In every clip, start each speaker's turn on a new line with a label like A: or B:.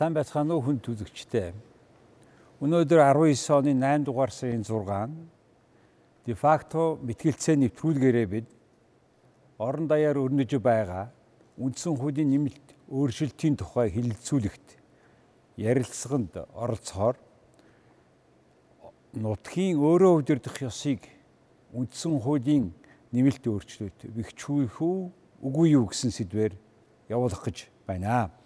A: Сайн байцгаана уу хүн түлэгчтэй. Өнөөдөр 19 оны 8 дугаар сарын 6-нд де факто мэтгэлцээ нэвтрүүлгээрээ бид орон даяар өрнөж байгаа үндсэн хуулийн нэмэлт өөрчлөлтийн тухай хэлэлцүүлэгт ярилцлаганд оролцохоор нутгийн өөрөө удирдах ёсыг үндсэн хуулийн нэмэлт өөрчлөлт бэхжүүлэх үү үгүй юу гэсэн сэдвээр явуулах гэж байна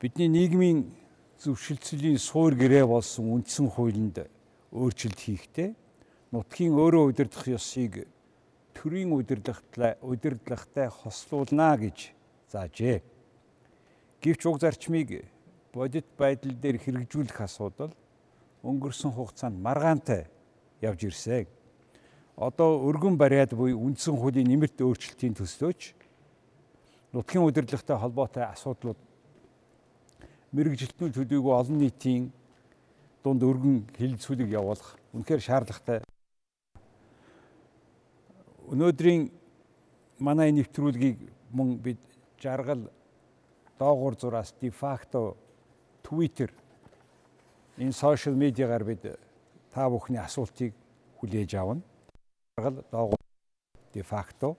A: бидний нийгмийн зөвшөлтсөлийн суур гэрээ болсон үндсэн хуулинд өөрчлөлт хийхдээ нутгийн өөрөө удирдах ёсыг төрийн удирдлагтай удирдлагтай хослуулна гэж заажээ. Гэвч уг зарчмыг бодит байдал дээр хэрэгжүүлэх асуудал өнгөрсөн хугацаанд маргаантай явж ирсэн. Одоо өргөн бариад буй үндсэн хуулийн нэмэлт өөрчлөлтийн төслөөч нутгийн удирдлагтай холбоотой асуудлууд мэрэгжилтнүүд төдийгүй олон нийтийн дунд өргөн хилцүүлэг явуулах үнэхээр шаардлагатай. Өнөөдрийн манай нэвтрүүлгийг мөн бид жаргал доогуур зураас дефакто Twitter энэ сошиал медиагаар бид та бүхний асуултыг хүлээж авна. Жаргал доогуур дефакто.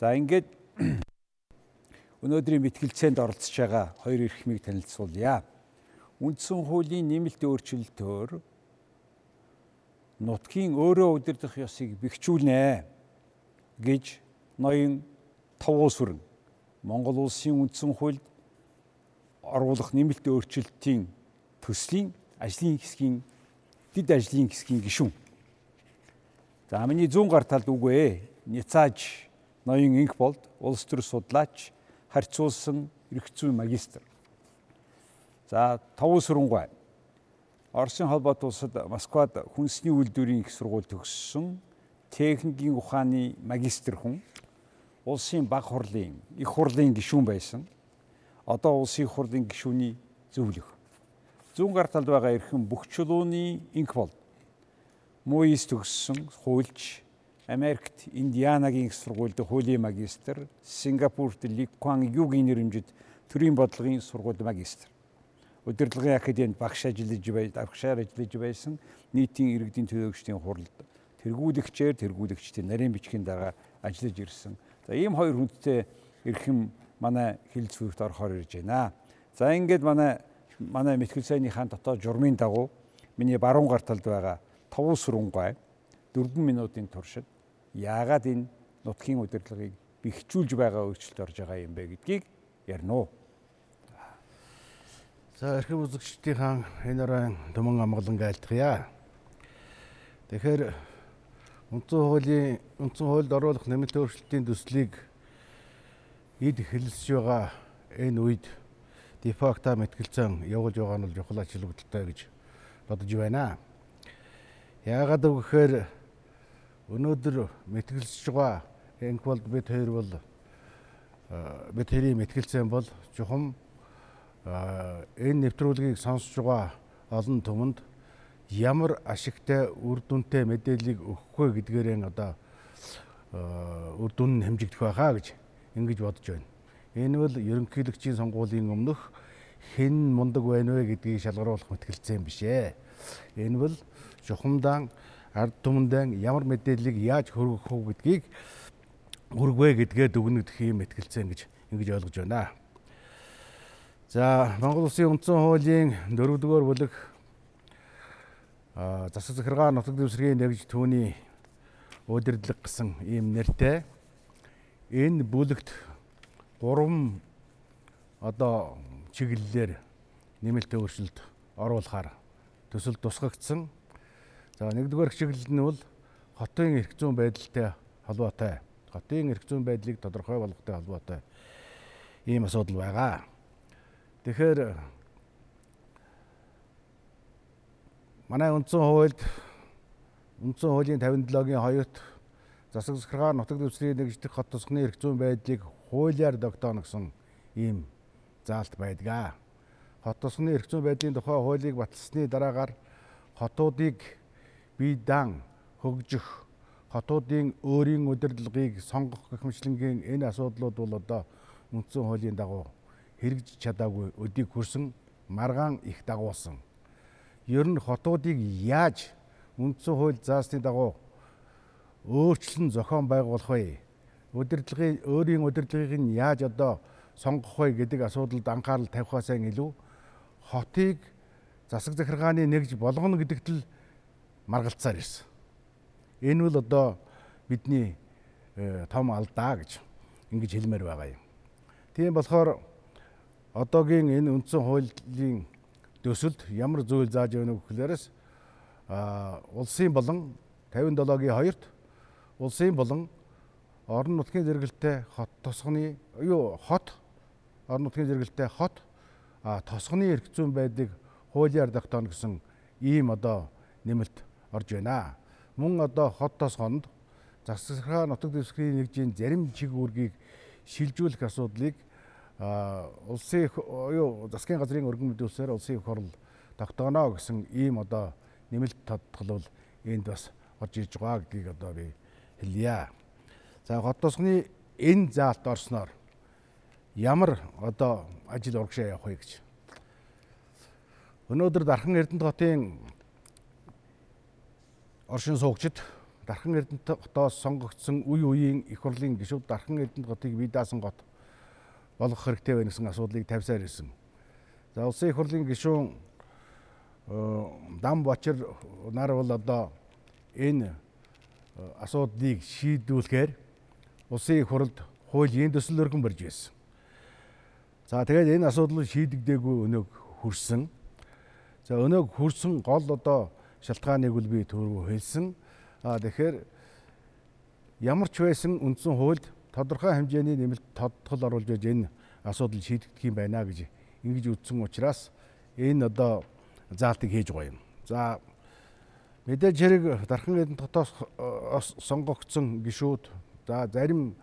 A: За ингээд өнөөдрийн мэтгэлцээнд оролцож байгаа хоёр эрхмийг танилцуулъя. Үндсэн хуулийн нэмэлт өөрчлөлтөөр нутгийн өөрөө удирдах ёсыг бэхжүүлнэ гэж ноён товуус хүрэн Монгол улсын үндсэн хуульд оруулах нэмэлт өөрчлөлтийн төслийн ажлын хэсгийн дид ажлын хэсгийн гишүүн. За миний зүүн гар талд үгүй Ницааж ноён инх болд улс төр судлаач харьцуулсан эрх зүйн магистр. За Товуу сүрэнгуй Оросын холбоот улсад Москвад хүнсний үйлдвэрийн их сургууль төгссөн техникийн ухааны магистр хүн улсын баг хурлын их хурлын гишүүн байсан. Одоо улсын их хурлын гишүүний зөвлөх. Зүүн гар талд байгаа эрхэм бүх чулууны инк бол Муис төгссөн хуульч Америкт Индианагийн сургуульд хуулийн магистр, Сингапурт Ли Куан Югийн нэрэмжит төрийн бодлогын сургуульд магистр. Удирдлагын академид багш ажиллаж бай, багшаар ажиллаж байсан нийтийн иргэдийн төлөөлөгчдийн хуралд тэргүүлэгчээр тэргүүлэгчдийн нарийн бичгийн дараа ажиллаж ирсэн. За ийм хоёр хүнтэй эрхэм манай хил зүгт орохоор ирж байна. За ингээд манай манай мэтгэл сайныхаа дотоод журмын дагуу миний баруун гар талд байгаа товуу сүрэнгуй 4 минутын туршид яагаад энэ нутгийн удирдлагыг бэхжүүлж байгаа өөрчлөлт орж байгаа юм бэ гэдгийг ярина уу.
B: За эрхэм үзэгчдийн энэ оройн төмөн амгалан айлтгая. Тэгэхээр үндсэн хуулийн үндсэн хуульд оруулах нэмэлт өөрчлөлтийн төслийг эд хэлэлсэж байгаа энэ үед дефакта мэтгэлцэн явуулж байгаа нь бол чухал холбогдолтой гэж бодож байна. Яагаад гэвэл өнөөдөр мэтгэлсэж байгаа энх бол бид хоёр бол бид хоёрын мэтгэлцэн бол чухам энэ нэвтрүүлгийг сонсож байгаа олон түмэнд ямар ашигтай үр дүнтэй мэдээллийг өгөх вэ гэдгээрээ одоо үр дүн нь хэмжигдэх байхаа гэж ингэж бодож байна. Энэ бол ерөнхийлөгчийн сонгуулийн өмнөх хэн мундаг байна вэ гэдгийг шалгаруулах мэтгэлцэн биш ээ. Энэ бол чухамдан ард түмэндээ ямар мэдээллийг яаж хөргөх вэ гэдгийг хүргвэ гэдгээ дүгнэгдэх юм ихтгэлцэн гэж ингэж ойлгож байна. За Монгол Улсын үндсэн хуулийн 4-р бүлэг засаг захиргаа нутаг дэвсгэрийн нэгж түүний удирдлага гэсэн ийм нэртэй энэ бүлэгт 3 одоо чиглэлээр нэмэлт өөрчлөлт оруулахаар төсөл тусгагдсан За нэгдүгээр чиглэл нь бол хотын эрх зүйн байдалтай холбоотой. Хотын эрх зүйн байдлыг тодорхой болгохтой холбоотой ийм асуудал байгаа. Тэгэхээр манай үндсэн хуульд үндсэн хуулийн 57-гийн 2-т засаг захиргаа нутаг дэвсгэрийн нэгждэх хот тосгоны эрх зүйн байдлыг хуулиар тогтооно гэсэн ийм заалт байдаг. Хот тосгоны эрх зүйн байдлын тухай хуулийг баталсны дараагаар хотуудыг бие даан хөгжих хотуудын өөрийн удирдлагыг сонгох гэх мэтлэнгийн энэ асуудлууд бол одоо үндсэн хуулийн дагуу хэрэгж чадаагүй өдийг хүрсэн маргаан их дагуулсан. Ер нь хотуудыг яаж үндсэн хууль заасны дагуу өөрчлөн зохион байгуулах вэ? Удирдлагын өөрийн удирдлагыг нь яаж одоо сонгох вэ гэдэг асуудалд анхаарал тавихаасаа илүү хотыг засаг захиргааны нэгж болгоно гэдэгт л маргалцаар ирсэн. Энэ бол одоо бидний э, том алдаа гэж ингэж хэлмээр байгаа юм. Тийм болохоор одоогийн энэ үндсэн хуулийн төсөлд ямар зүйл зааж өгнө гэхлээрээс улсын болон 57-гийн 2-т улсын болон орон нутгийн зэрэгэлтэй хот тосгоны юу хот орон нутгийн зэрэгэлтэй хот тосгоны эрх зүйн байдыг хуулиар тогтооно гэсэн ийм одоо нэмэлт орж байна. Мөн одоо хот тосгонд засагсархаа нутаг дэвсгэрийн нэгжийн зарим чиг үүргийг шилжүүлэх асуудлыг улсын юу засгийн газрын өргөн мэдүүлсээр улсын их хурл тогтооно гэсэн ийм одоо нэмэлт тодтол энд бас орж ирж байгаа гэдгийг одоо би хэлье. За хот тосгоны энэ заалт орсноор ямар одоо ажил урагшаа явах вэ гэж. Өнөөдөр Дархан Эрдэнэт хотын оршин суугчид Дархан Эрдэнэт хотоос сонгогдсон үе үеийн их хурлын гишүүд Дархан Эрдэнэт хотыг бие даасан гот болгох хэрэгтэй байна гэсэн асуудлыг тавьсаар ирсэн. За улсын их хурлын гишүүн Дам Бочир нар бол одоо энэ асуудлыг шийдвүүлэхээр улсын их хурлд хуулийн төсөл өргөн барьж байсан. За тэгээд энэ асуудал шийдэгдээгүй өнөөг хүрсэн. За өнөөг хүрсэн гол одоо шалтгааныг үл би түрүү хэлсэн. А тэгэхээр ямар ч байсан үндсэн хуульд тодорхой хэмжээний нэмэлт тодтол оруулж яж энэ асуудал шийдэгдэх юм байна гэж ингэж үздсэн учраас энэ одоо заалтыг хийж байгаа юм. За мэдээж хэрэг дархан эдэн дотоос сонгогдсон гишүүд за зарим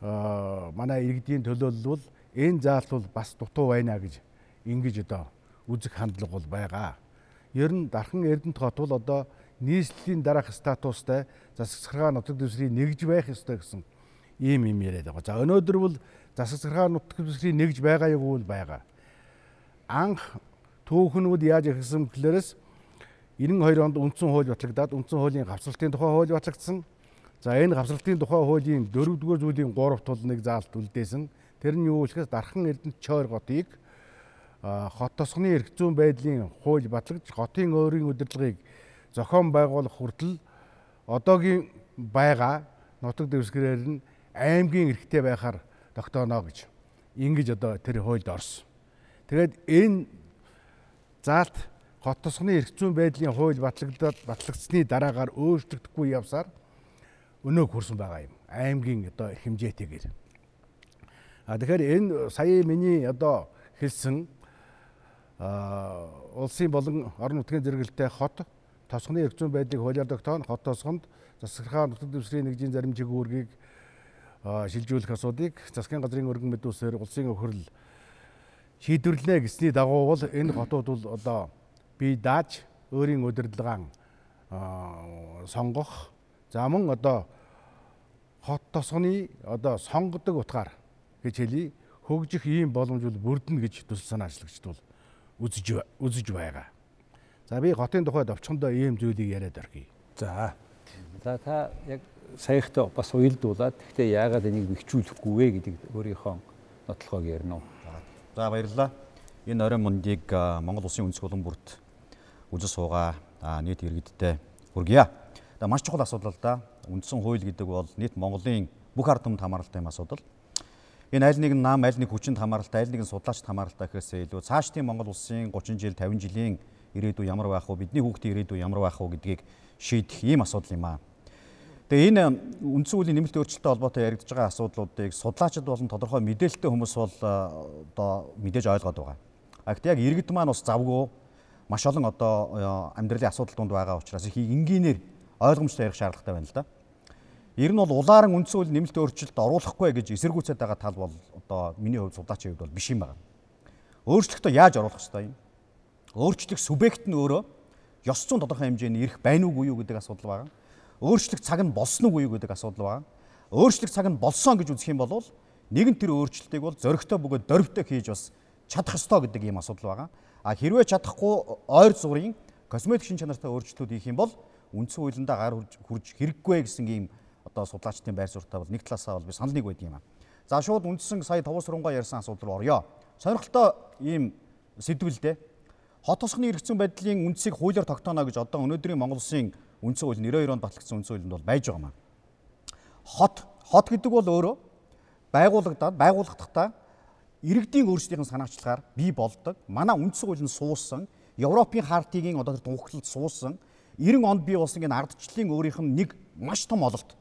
B: манай иргэдийн төлөөлөл бол энэ заалт бол бас дутуу байна гэж ингэж одоо үзэх хандлага бол байгаа. Ер нь дархан Эрдэнэт хот бол одоо нийслэлийн дараах статустай засагсархаа нутаг дэвсгэрийн нэгж байх ёстой гэсэн ийм юм яриад байгаа. За өнөөдөр бол засагсархаа нутаг дэвсгэрийн нэгж байгаа юу бол байгаа. Анх түүхнүүд яаж ихсэн гэхлээрээс 92 онд үндсэн хууль батлагдаад үндсэн хуулийн гавцралтын тухай хууль батлагдсан. За энэ гавцралтын тухай хуулийн 4-р зүйлийн 3 тул нэг заалт үлдээсэн. Тэр нь юу гэхээр дархан эрдэнэт чойр готыг хот тосгоны эрх зүйн байдлын хууль батлагдж хотын өөрийн удирдлагыг зохион байгуулах хүртэл одоогийн байгаа нутаг дэвсгэрээр нь аймгийн эрхтэй байхаар тогтооно гэж ингэж одоо тэр хуульд орсон. Тэгээд энэ заалт хот тосгоны эрх зүйн байдлын хууль батлагдаад батлагдсны дараагаар өөрчлөгдөхгүй явсаар өнөө хүрсэн байгаа юм. Аймгийн одоо хэмжээтэйгээр. А тэгэхээр энэ сая миний одоо хэлсэн улсын болон орон нутгийн зэрэгэлтэй хот тосгоны эрх зүйн байдлыг хуулиар тогтооно хот тосгонд засагсархаа нутаг дэвсгэрийн нэгжийн зарим чиглэлийг шилжүүлэх асуудыг засгийн газрын өргөн мэдүүлсээр улсын өхөрл шийдвэрлэнэ гэсний дагуу бол энэ хотууд бол одоо бие дааж өөрийн удирдлагаа сонгох. За мөн одоо хот тосгоны одоо сонгодог утгаар гэж хэлий. Хөгжих ийм боломж бол бүрдэнэ гэж төсөл санаачлагчд бол үзэж үзэж байгаа. За би хотын тухайд овчхондоо ийм зүйлийг яриад орхий.
A: За. За та яг саяхтай бас уйлдуулаад гэхдээ яагаад энийг бэхжүүлэхгүй вэ гэдэг өөрийнхөө нотлохыг ярина уу?
C: За баярлалаа. Энэ оройн мөндийг Монгол Улсын үндэс хөлбөмб бүрт үзэл суугаа нийт иргэдтэй хүргье. За маш чухал асуудал л да. Үндсэн хууль гэдэг бол нийт Монголын бүх ард түмэнд хамааралтай юм асуудал. Энэ аль нэгэн нам, аль нэг хүчинд хамааралтай, аль нэгэн судлаачд хамааралтай гэхээсээ илүү цаашдын Монгол улсын 30 жил, 50 жилийн ирээдүй ямар байх вэ? Бидний хүүхдийн ирээдүй ямар байх вэ гэдгийг шийдэх ийм асуудал юм аа. Тэгээ энэ үндсэн хуулийн нэмэлт өөрчлөлттэй холбоотой яригдж байгаа асуудлуудыг судлаачид болон тодорхой мэдээлэлтэй хүмүүс бол одоо мэдээж ойлгоод байгаа. А гэхдээ яг иргэд маань бас завгүй маш олон одоо амьдралын асуудал донд байгаа учраас их энгийнээр ойлгомжтой ярих шаардлагатай байна л да. Ер нь бол улаан үндсэн хууль нэмэлт өөрчлөлт оруулахгүй гэж эсэргүүцээд байгаа тал бол одоо миний хувьд судлаачийн хувьд бол биш юм байна. Өөрчлөлтөө яаж оруулах ёстой юм? Өөрчлөлт субъект нь өөрөө ёс зүйн тодорхой хэмжээний эрх байна уугүй юу гэдэг асуудал байна. Өөрчлөлт цаг нь болсон уугүй юу гэдэг асуудал байна. Өөрчлөлт цаг нь болсон гэж үзэх юм бол нэгэн тэр өөрчлөлтийг бол зөрөгтэй бөгөөд дөрвтэй хийж бас чадах ёстой гэдэг ийм асуудал байгаа. А хэрвээ чадахгүй ойр зургийн косметик шин чанартай өөрчлөлтүүд хийх юм бол үндсэн хуулиндаа гар хурж хэрэггүй гэсэн ийм одоо судлаачдын байр суурьтай бол нэг талаасаа бол би санал нэг байдаг юм аа. За шууд үндсэн сая товос сургуунгаа ярьсан асуудал руу орё. Сонирхолтой ийм сэдвэлдээ хот тосхны эргэцэн байдлын үндсийг хуулиар тогтооно гэж одоо өнөөдрийн Монгол Улсын үндсэн хууль 92 онд батлагдсан үндсэн хуулинд бол байж байгаа маа. Хот хот гэдэг бол өөрөө байгуулагдаад байгууллагдахдаа иргэдийн өөрсдийнх нь санаачлагаар бий болдог. Манай үндсэн хуулинд суусан Европын хартигийн одоо тэр тунхаглалд суусан 90 онд бий болсон энэ ардчлалын өөрийнх нь нэг маш том ололт.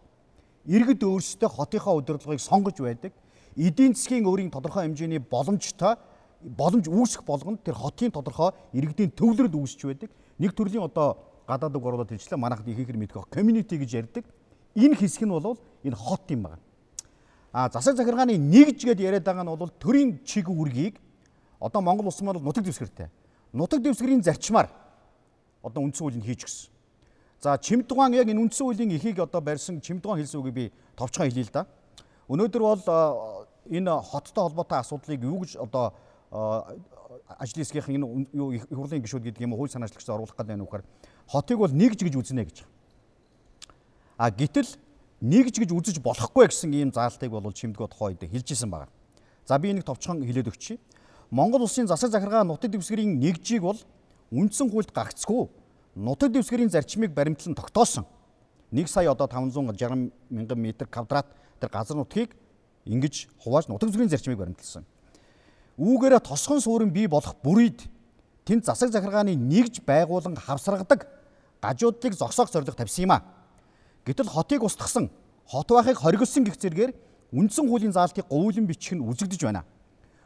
C: Иргэд өөрсдөө хотынхоо удирдлагыг сонгож байдаг. Эдийн засгийн өөрийн тодорхой хэмжээний боломжтой боломж үүсэх болгонд тэр хотын тодорхой иргэдийн төвлөрөл үүсч байдаг. Нэг төрлийн одоо гадаад үг оруулаад хэлчлээ манайхад ихэнх мэдгэх community гэж ярьдаг. Энэ хэсэг нь бол энэ хот юм байна. А засаг захиргааны нэгж гэд яриад байгаа нь бол төрийн чиг үүргийг одоо Монгол улс маань нутаг дэвсгэртэй. Нутаг дэвсгэрийн зарчмаар одоо үндсэн хуулийг хийж гисэн. За Чимдугаан яг энэ үндсэн хуулийн эхийг одоо барьсан Чимдугаан хэлсэн үгийг би товчхон хэлье л да. Өнөөдөр бол энэ хоттой холбоотой асуудлыг юу гэж одоо ажлын хэсгийнхэн энэ юу их хурлын гишүүд гэдэг юм уу хууль санаачлагч оруулах гэдэг нь үхээр хотыг бол нэгж гэж үзнэ гэж. А гítэл нэгж гэж үзэж болохгүй гэсэн ийм заалтыг бол чимдгөө тухай үед хэлжсэн байна. За би энийг товчхон хэлээд өгчий. Монгол улсын засаг захиргаа нутаг дэвсгэрийн нэгжийг бол үндсэн хуульд гагцгүй нутаг дэвсгэрийн зарчмыг баримтлан тогтоосон. 1 сая одоо 560 мянган метр квадрат тэр газар нутгийг ингэж хувааж нутаг дэвсгэрийн зарчмыг баримтлсан үүгээрээ тосгон суурин бий болох бүрийд тэнд засаг захиргааны нэгж байгуулан хавсрагдаг гажуудлыг зогсоох зорилго тавьсан юм а. Гэтэл хотыг устгасан, хот байхыг хоригдсон гэх зэргээр үндсэн хуулийн заалтыг говьлон бичих нь үзэгдэж байна.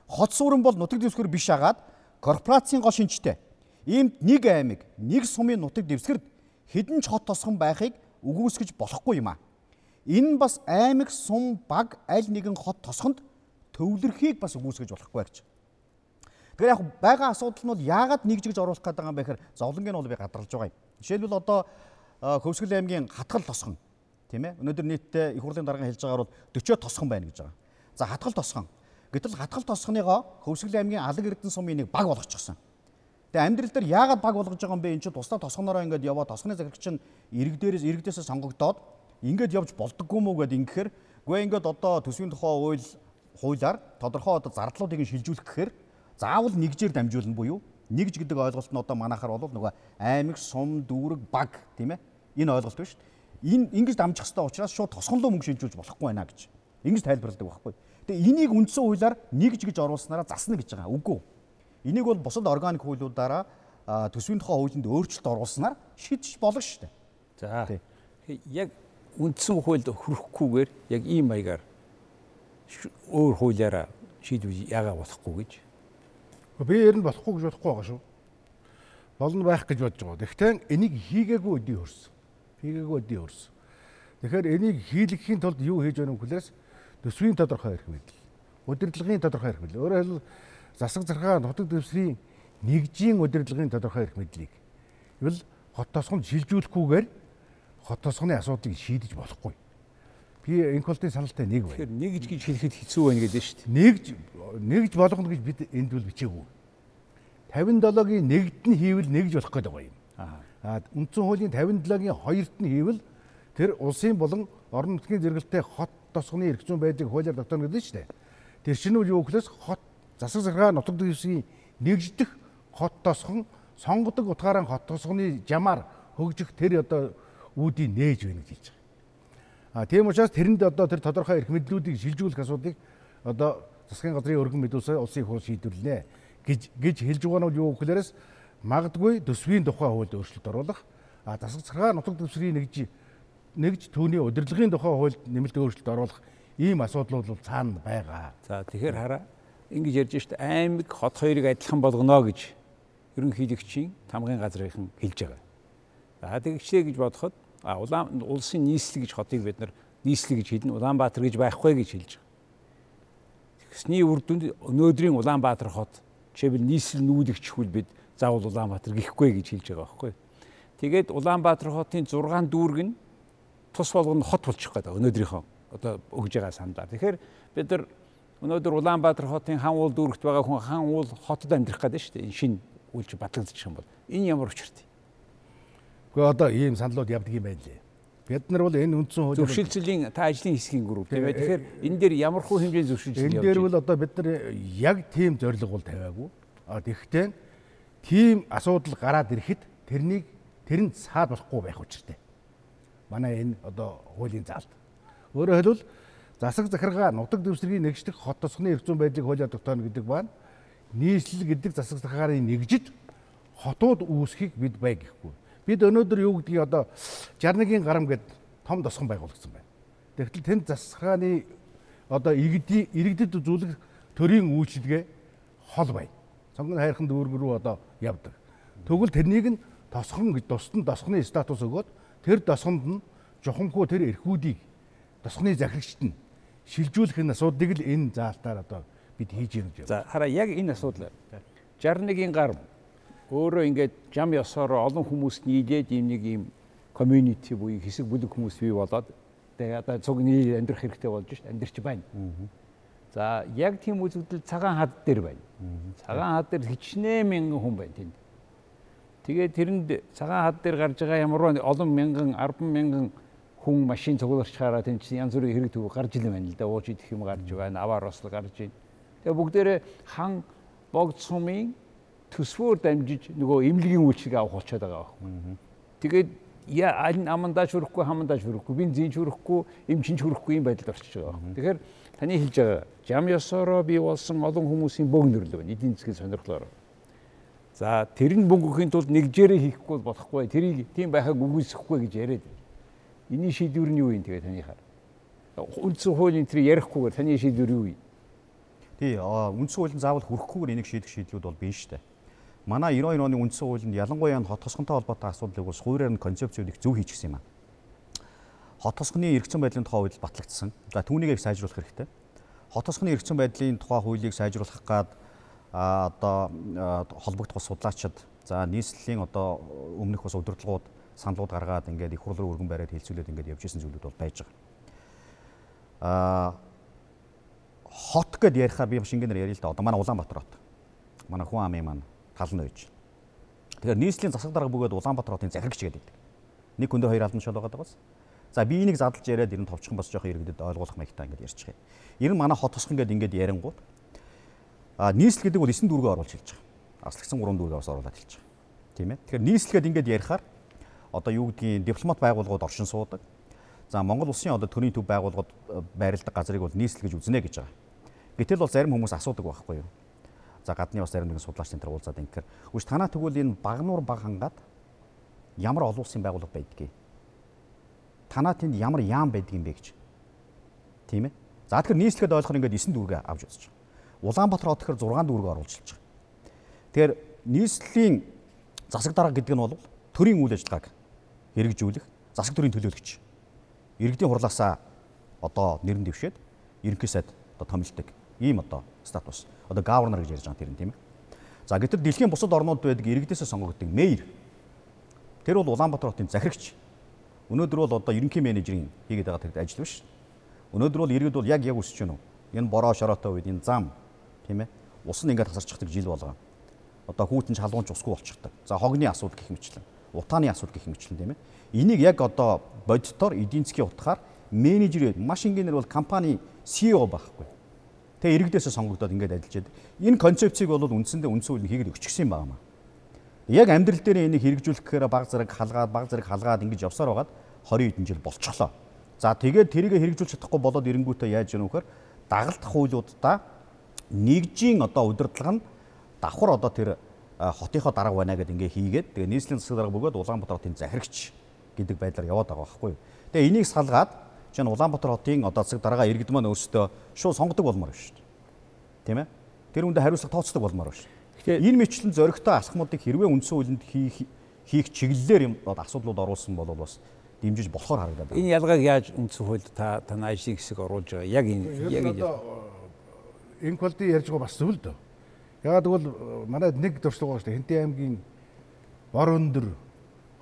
C: Хот суурин бол нутаг дэвсгэр биш агаад корпорацийн гол шинжтэй. Иймд нэг аймаг, нэг сумын нутаг дэвсгэрд хэдэн ч хот тосгон байхыг үгүйсгэж болохгүй юм а. Энэ нь бас аймаг, сум, баг аль нэгэн хот тосгонд төвлөрхийг бас үүсгэж болохгүй гэж. Тэгэхээр яг байгаа асуудал нь бол яагаад нэгжигж оруулах гэдэг юм бэ гэхээр зовлонгийн бол би гадарлаж байгаа юм. Жишээлбэл одоо Хөвсгөл аймгийн хатгал тосхон тийм ээ. Өнөөдөр нийтдээ их хурлын дарга хэлж байгаагаар бол 40 тосхон байна гэж байгаа. За хатгал тосхон. Гэтэл хатгал тосхоныгоо Хөвсгөл аймгийн алаг эрдэнэ сумын нэг баг болгочихсон. Тэгээ амьдрал дээр яагаад баг болгож байгаа юм бэ? Энд чинь тусдаа тосгонороо ингээд яваа тосгоны захирагч нь ирэг дээрээс иргэдээсээ сонгогдоод ингээд явж болдоггүй мүү гэд ингэхээр гүй ингээд одоо төсвийн тухай хууль хуулиар тодорхой одоо зардлуудыг шилжүүлэх гэхээр заавал нэгжээр дамжуулна буюу нэгж гэдэг ойлголт нь одоо манайхаар бол нөгөө аймаг, сум, дүүрэг, баг тийм ээ. Энэ ойлголт биш. Энэ ингэж дамжих хэрэгтэй учраас шууд тосгонлоо мөнгө шилжүүлж болохгүй байна гэж. Ингэж тайлбарладаг байхгүй. Тэгээ энийг үндсэн хуулиар нэгж гэж оруулснараа засна гэж байгаа. Үгүй. Энийг бол бусад органик хуулиудаараа төсвийн тухай хуулинд өөрчлөлт оруулснаар шийдэж болох шүү дээ.
A: За. Яг үндсэн хуульд хүрэхгүйгээр яг ийм маягаар өөр хуулиараа шийдвэр яагаад болохгүй гэж.
B: Би ер нь болохгүй гэж бодохгүй байгаа шүү. Болно байх гэж бодож байгаа. Гэхдээ энийг хийгээгүй өдий хөрсөн. Хийгээгүй өдий хөрсөн. Тэгэхээр энийг хийлгэхийн тулд юу хийж байна вэ гэхлээрс төсвийн тодорхой эрх мэдэл, удирдлагын тодорхой эрх мэдэл. Өөрөөр хэлбэл засаг зархаа нутаг дэвсгэрийн нэгжийн удирдлагын тодорхой эрх мэдлийг ивэл хот тосгонд шилжүүлэхгүйгээр хот тосгоны асуудлыг шийдэж болохгүй. Би инколтын саналтай нэг байна.
A: Тэгэхээр нэгж гэж хэлэхэд хэцүү байна гэдэг шүү дээ.
B: Нэгж нэгж болгоно гэж бид энд бол бичээгүй. 57-гийн нэгд нь хийвэл нэгж болох гэдэг юм. Аа үндсэн хуулийн 57-гийн хоёрт нь хийвэл тэр улсын болон орон нутгийн зэрэгэлтэй хот тосгоны эрх зүйн байдлыг хуулиар тогтооно гэдэг нь шүү дээ. Тэр чинь юу гэхлээс хот засаг заргаа нутаг дэвсгийн нэгждэх хот тосгон сонгодог утгаараа хот тосгоны жамаар хөгжих тэр одоо үүдийг нээж байна гэж хэлж байгаа. А тийм учраас тэрэнд одоо тэр тодорхой эрх мэдлүүдийг шилжүүлэх асуудыг одоо засгийн газрын өргөн мэдүүлсээр улсын хурл шийдвэрлэнэ гэж гэж хэлж байгаа нь юу гэхлээрээс магадгүй төсвийн тухай хуульд өөрчлөлт оруулах а засаг царгаа нутаг төсвийн нэгж нэгж түүний удирдлагын тухай хуульд нэмэлт өөрчлөлт оруулах ийм асуудлууд бол цаана байгаа.
A: За тэгэхээр хараа ингэж ярьж штэ аймаг хот хоёрыг адилхан болгоно гэж ерөнхийлөгчийн тамгын газрынхан хэлж байгаа. За тэгчээ гэж бодоход А улаан улсын нийслэл гэж хотыг бид нар нийслэл гэж хэлнэ. Улаанбаатар гэж байхгүй гэж хэлж байгаа. Тэгсний үр дүнд өнөөдрийн Улаанбаатар хот жишээлбэл нийслэл нүүлэгч хүл бид заавал Улаанбаатар гэхгүй гэж хэлж байгаа байхгүй. Тэгээд Улаанбаатар хотын 6 дүүрэг нь тус болгоно хот болчих гээд өнөөдрийнхөө одоо өгж байгаа сандаар. Тэгэхээр бид нар Өнөөдөр Улаанбаатар хотын хан уул дүүрэгт байгаа хүн хан уул хотод амьдрах гэдэг шүү дээ. Энэ шин үйлч батлагдчих юм бол энэ ямар учиртай.
B: Гэхдээ одоо ийм саналууд явдаг юм байна лээ. Бид нар бол энэ үндсэн хуулийг
A: зөвшөлтсөлийн та ажлын хэсгийн групп тийм ээ. Тэгэхээр энэ дээр ямар хуу хэмжээний зөвшөлтсөл
B: энэ дээр бол одоо бид нар яг тийм зорилго бол тавиагүй. А тэгэхдээ тийм асуудал гараад ирэхэд тэрнийг тэрэнд саад болохгүй байх учиртай. Манай энэ одоо хуулийн заалт. Өөрөөр хэлбэл засаг захиргаа нутаг дэвсгэрийн нэгжлэх хот тосгоны зүйн байдлыг хуулиар тогтооно гэдэг байна. Нийслэл гэдэг засаг захиргааны нэгжид хотууд үүсхийг бид бай гэхгүй. Бид өнөөдөр юу гэдгийг одоо 61-ийн гарам гэд том тосгон байгуулагдсан байна. Тэгтэл тэнд засаг захиргааны одоо иргэдэд үзүүлэх төрийн үйлчилгээ хол бай. Сонгон хайрхан дүүрэг рүү одоо явдаг. Тэгвэл тэрнийг нь тосгон гэж тусдан тосгоны статус өгөөд тэр тосгонд нь жухамхүү тэр эрхүүдийг тосгоны захирагчд нь шилжүүлэх энэ асуудлыг л энэ заалтаар одоо бид хийж юм гэж.
A: За хараа яг энэ асуудал 61-ийн гар өөрөө ингээд жам ёсоор олон хүмүүст нийлээд ийм нэг ийм community буюу хэсэг бүлэг хүмүүс бий болоод тэгээ одоо нийл амьдрах хэрэгтэй болж шít амьдрч байна. За яг тийм үзэгдэл цагаан хад дээр байна. Цагаан хад дээр хичнээн мянган хүн байна тэнд. Тэгээ тэрэнд цагаан хад дээр гарч байгаа ямар олон мянган 10 мянган хүн машин цугларчхаараа тэнд чинь янз бүрийн хэрэг төв гарч илэн байна л да. Ууж идэх юм гарч байна. Аваар ослог гарч байна. Тэгээ бүгдээрээ хан богд сумын төсвөөр дамжиж нөгөө эмнэлгийн үйлчлэг авах болчиход байгаа байхгүй. Тэгээд я аль амандаач хүрэхгүй хамандаач хүрэхгүй бензинч хүрэхгүй эмчинч хүрэхгүй юм байдалд орчиж байгаа байхгүй. Тэгэхээр таны хэлж байгаа жам ёсороо бий болсон олон хүмүүсийн бөг нөрлөө байна. Эдийн засгийн сонирхлоор. За тэр нь бөнгөхийн тулд нэгжээрээ хийхгүй болохгүй. Тэрийг тийм байхаг үгүйсэхгүй гэж яриад байна. Эний шийдвэр нь юу юм тэгээ таныхаар? Үндсэн хуулийн тэр ярихгүйгээр таны шийдвэр юу юм?
C: Тий, үндсэн хуулинд заавал хүрэхгүйгээр энийг шийдэх шийдлүүд бол биш шүү дээ. Манай 92 оны үндсэн хуулинд ялангуяа хот тосгонтой холбоотой асуудлыг бас хуураар нь концепцүүд их зөв хийчихсэн юм аа. Хот тосгоны эргэцэн байдлын тухай хууль батлагдсан. За түүнийг их сайжруулах хэрэгтэй. Хот тосгоны эргэцэн байдлын тухай хуулийг сайжруулах гад одоо холбогдох судлаачид за нийслэлийн одоо өмнөх бас удирдлагууд саналууд гаргаад ингээд их хурл руу өргөн бариад хилцүүлээд ингээд явж исэн зүйлүүд бол байж байгаа. Аа хот гэд ярихаар би шингэнээр ярил л да. Одоо манай Улаанбаатар хот. Манай хүн амын маань тал нь байж. Тэгэхээр нийслэлийн засаг дарга бөгөөд Улаанбаатар хотын захирагч гэдэг. Нэг хүндээ хоёр албан тушаал байгаа дагаас. За би энийг задлж яриад ер нь товчхон бас жоохон иргэдэд ойлгуулах маягтай ингээд ярьчих юм. Ер нь манай хот тосхон гэдэг ингээд ярингууд а нийслэл гэдэг бол 9 дүүргээ оруулж хэлж байгаа. Аслагсан 3 дүүргээ бас оруулаад хэлж байгаа. Тийм ээ. Тэгэхээр нийслэлгээд ингээд ярихаар одоо юу гэдгийг дипломат байгууллагууд оршин суудаг. За Монгол улсын одоо төрийн төв байгууллагууд э, байрладаг газрыг бол нийслэл гэж үзнэ гэж байгаа. Гэтэл бол зарим хүмүүс асуудаг байхгүй юу? За гадны бас зарим нэгэн судлаач энэ төр уулзаад ингэхээр үгүй танаа тэгвэл энэ багнуур баг хангаад ямар олон улсын байгууллага байдгийг. Танаа тэнд ямар яам байдгийг бэ гэж. Тийм ээ. За тэгэхээр нийслэхэд ойлгохоор ингээд 9 дүүргээ авч үзэж байгаа. Улаанбаатар хот тэгэхээр 6 дүүргээ оруулж байгаа. Тэгэхээр нийслэлийн засаг дарга гэдэг нь бол төрийн үйл ажиллагааг хэрэгжүүлэх засаг төрийн төлөөлөгч. Иргэдийн хурлаасаа одоо нэрэн дэвшээд ерөнхий сайд одоо томилдог ийм одоо статус. Одоо гаварнер гэж ярьж байгаа тэр нь тийм ээ. За гэтэл дэлхийн бусад орнууд байдаг иргэдээсээ сонгогддог мэйр. Тэр бол Улаанбаатар хотын захирагч. Өнөөдөр бол одоо ерөнхий менежерийн хийгээд байгаа тэр ажил биш. Өнөөдөр бол иргэд бол яг яг өсөж байна уу? Энэ бороо шороотой үед энэ зам тийм ээ. Ус нь ингээд тасарчдаг жил болгоо. Одоо хүүтэн чалуунч усгүй болчихдог. За хогны асуудал гэх мэтлэн утааны асуудал гэх мэтлэн тийм ээ. Энийг яг одоо бодитоор эдийн засгийн утгаар менежер маш ингээнээр бол компани CEO байхгүй. Тэгээ иргэдээсээ сонгогдоод ингээд ажиллаж байдаг. Энэ концепцийг бол үндсэндээ үндсэн хуулийг хийгээд өчгсөн юм байна. Яг амьдрал дээр энийг хэрэгжүүлэхээр баг зэрэг халгаад баг зэрэг халгаад ингэж явсаар байгаад 20 хэдэн жил болчихлоо. За тэгээд тэрийг хэрэгжүүлж чадахгүй болоод ирэнгүүтээ яаж яах вэ гэхээр дагалдах хуулиудаа нэгжийн одоо удирдлага нь давхар одоо тэр хотынхоо дарга байна гэдээ ингээ хийгээд тэгээ нийслэлийн засаг дарга бөгөөд Улаанбаатар хотын захирагч гэдэг байдлаар яваад байгаа байхгүй юу. Тэгээ энийг салгаад чинь Улаанбаатар хотын одоо засаг дарга иргэд маань өөрсдөө шууд сонгодог болмоор байна шүү дээ. Тийм ээ? Тэр үндэ хариуцлага тооцдог болмоор байна. Тэгэхээр энэ мэтлэн зөрөгтэй алхмуудыг хэрвээ үндсэн хуулинд хийх хийх чиглэлээр юм асуудлууд оруулсан бол бас дэмжиж болохоор харагдаад
A: байна. Энэ ялгааг яаж үндсэн хуульд та таны ажлын хэсэг оруулж байгаа? Яг энэ яг
B: энэ энэ квалити ярьж байгаа бас зөв л дөө. Ягаад гэвэл э, манайд нэг туршлага байгаа шүү дээ. Хинтээ аймгийн бор өндөр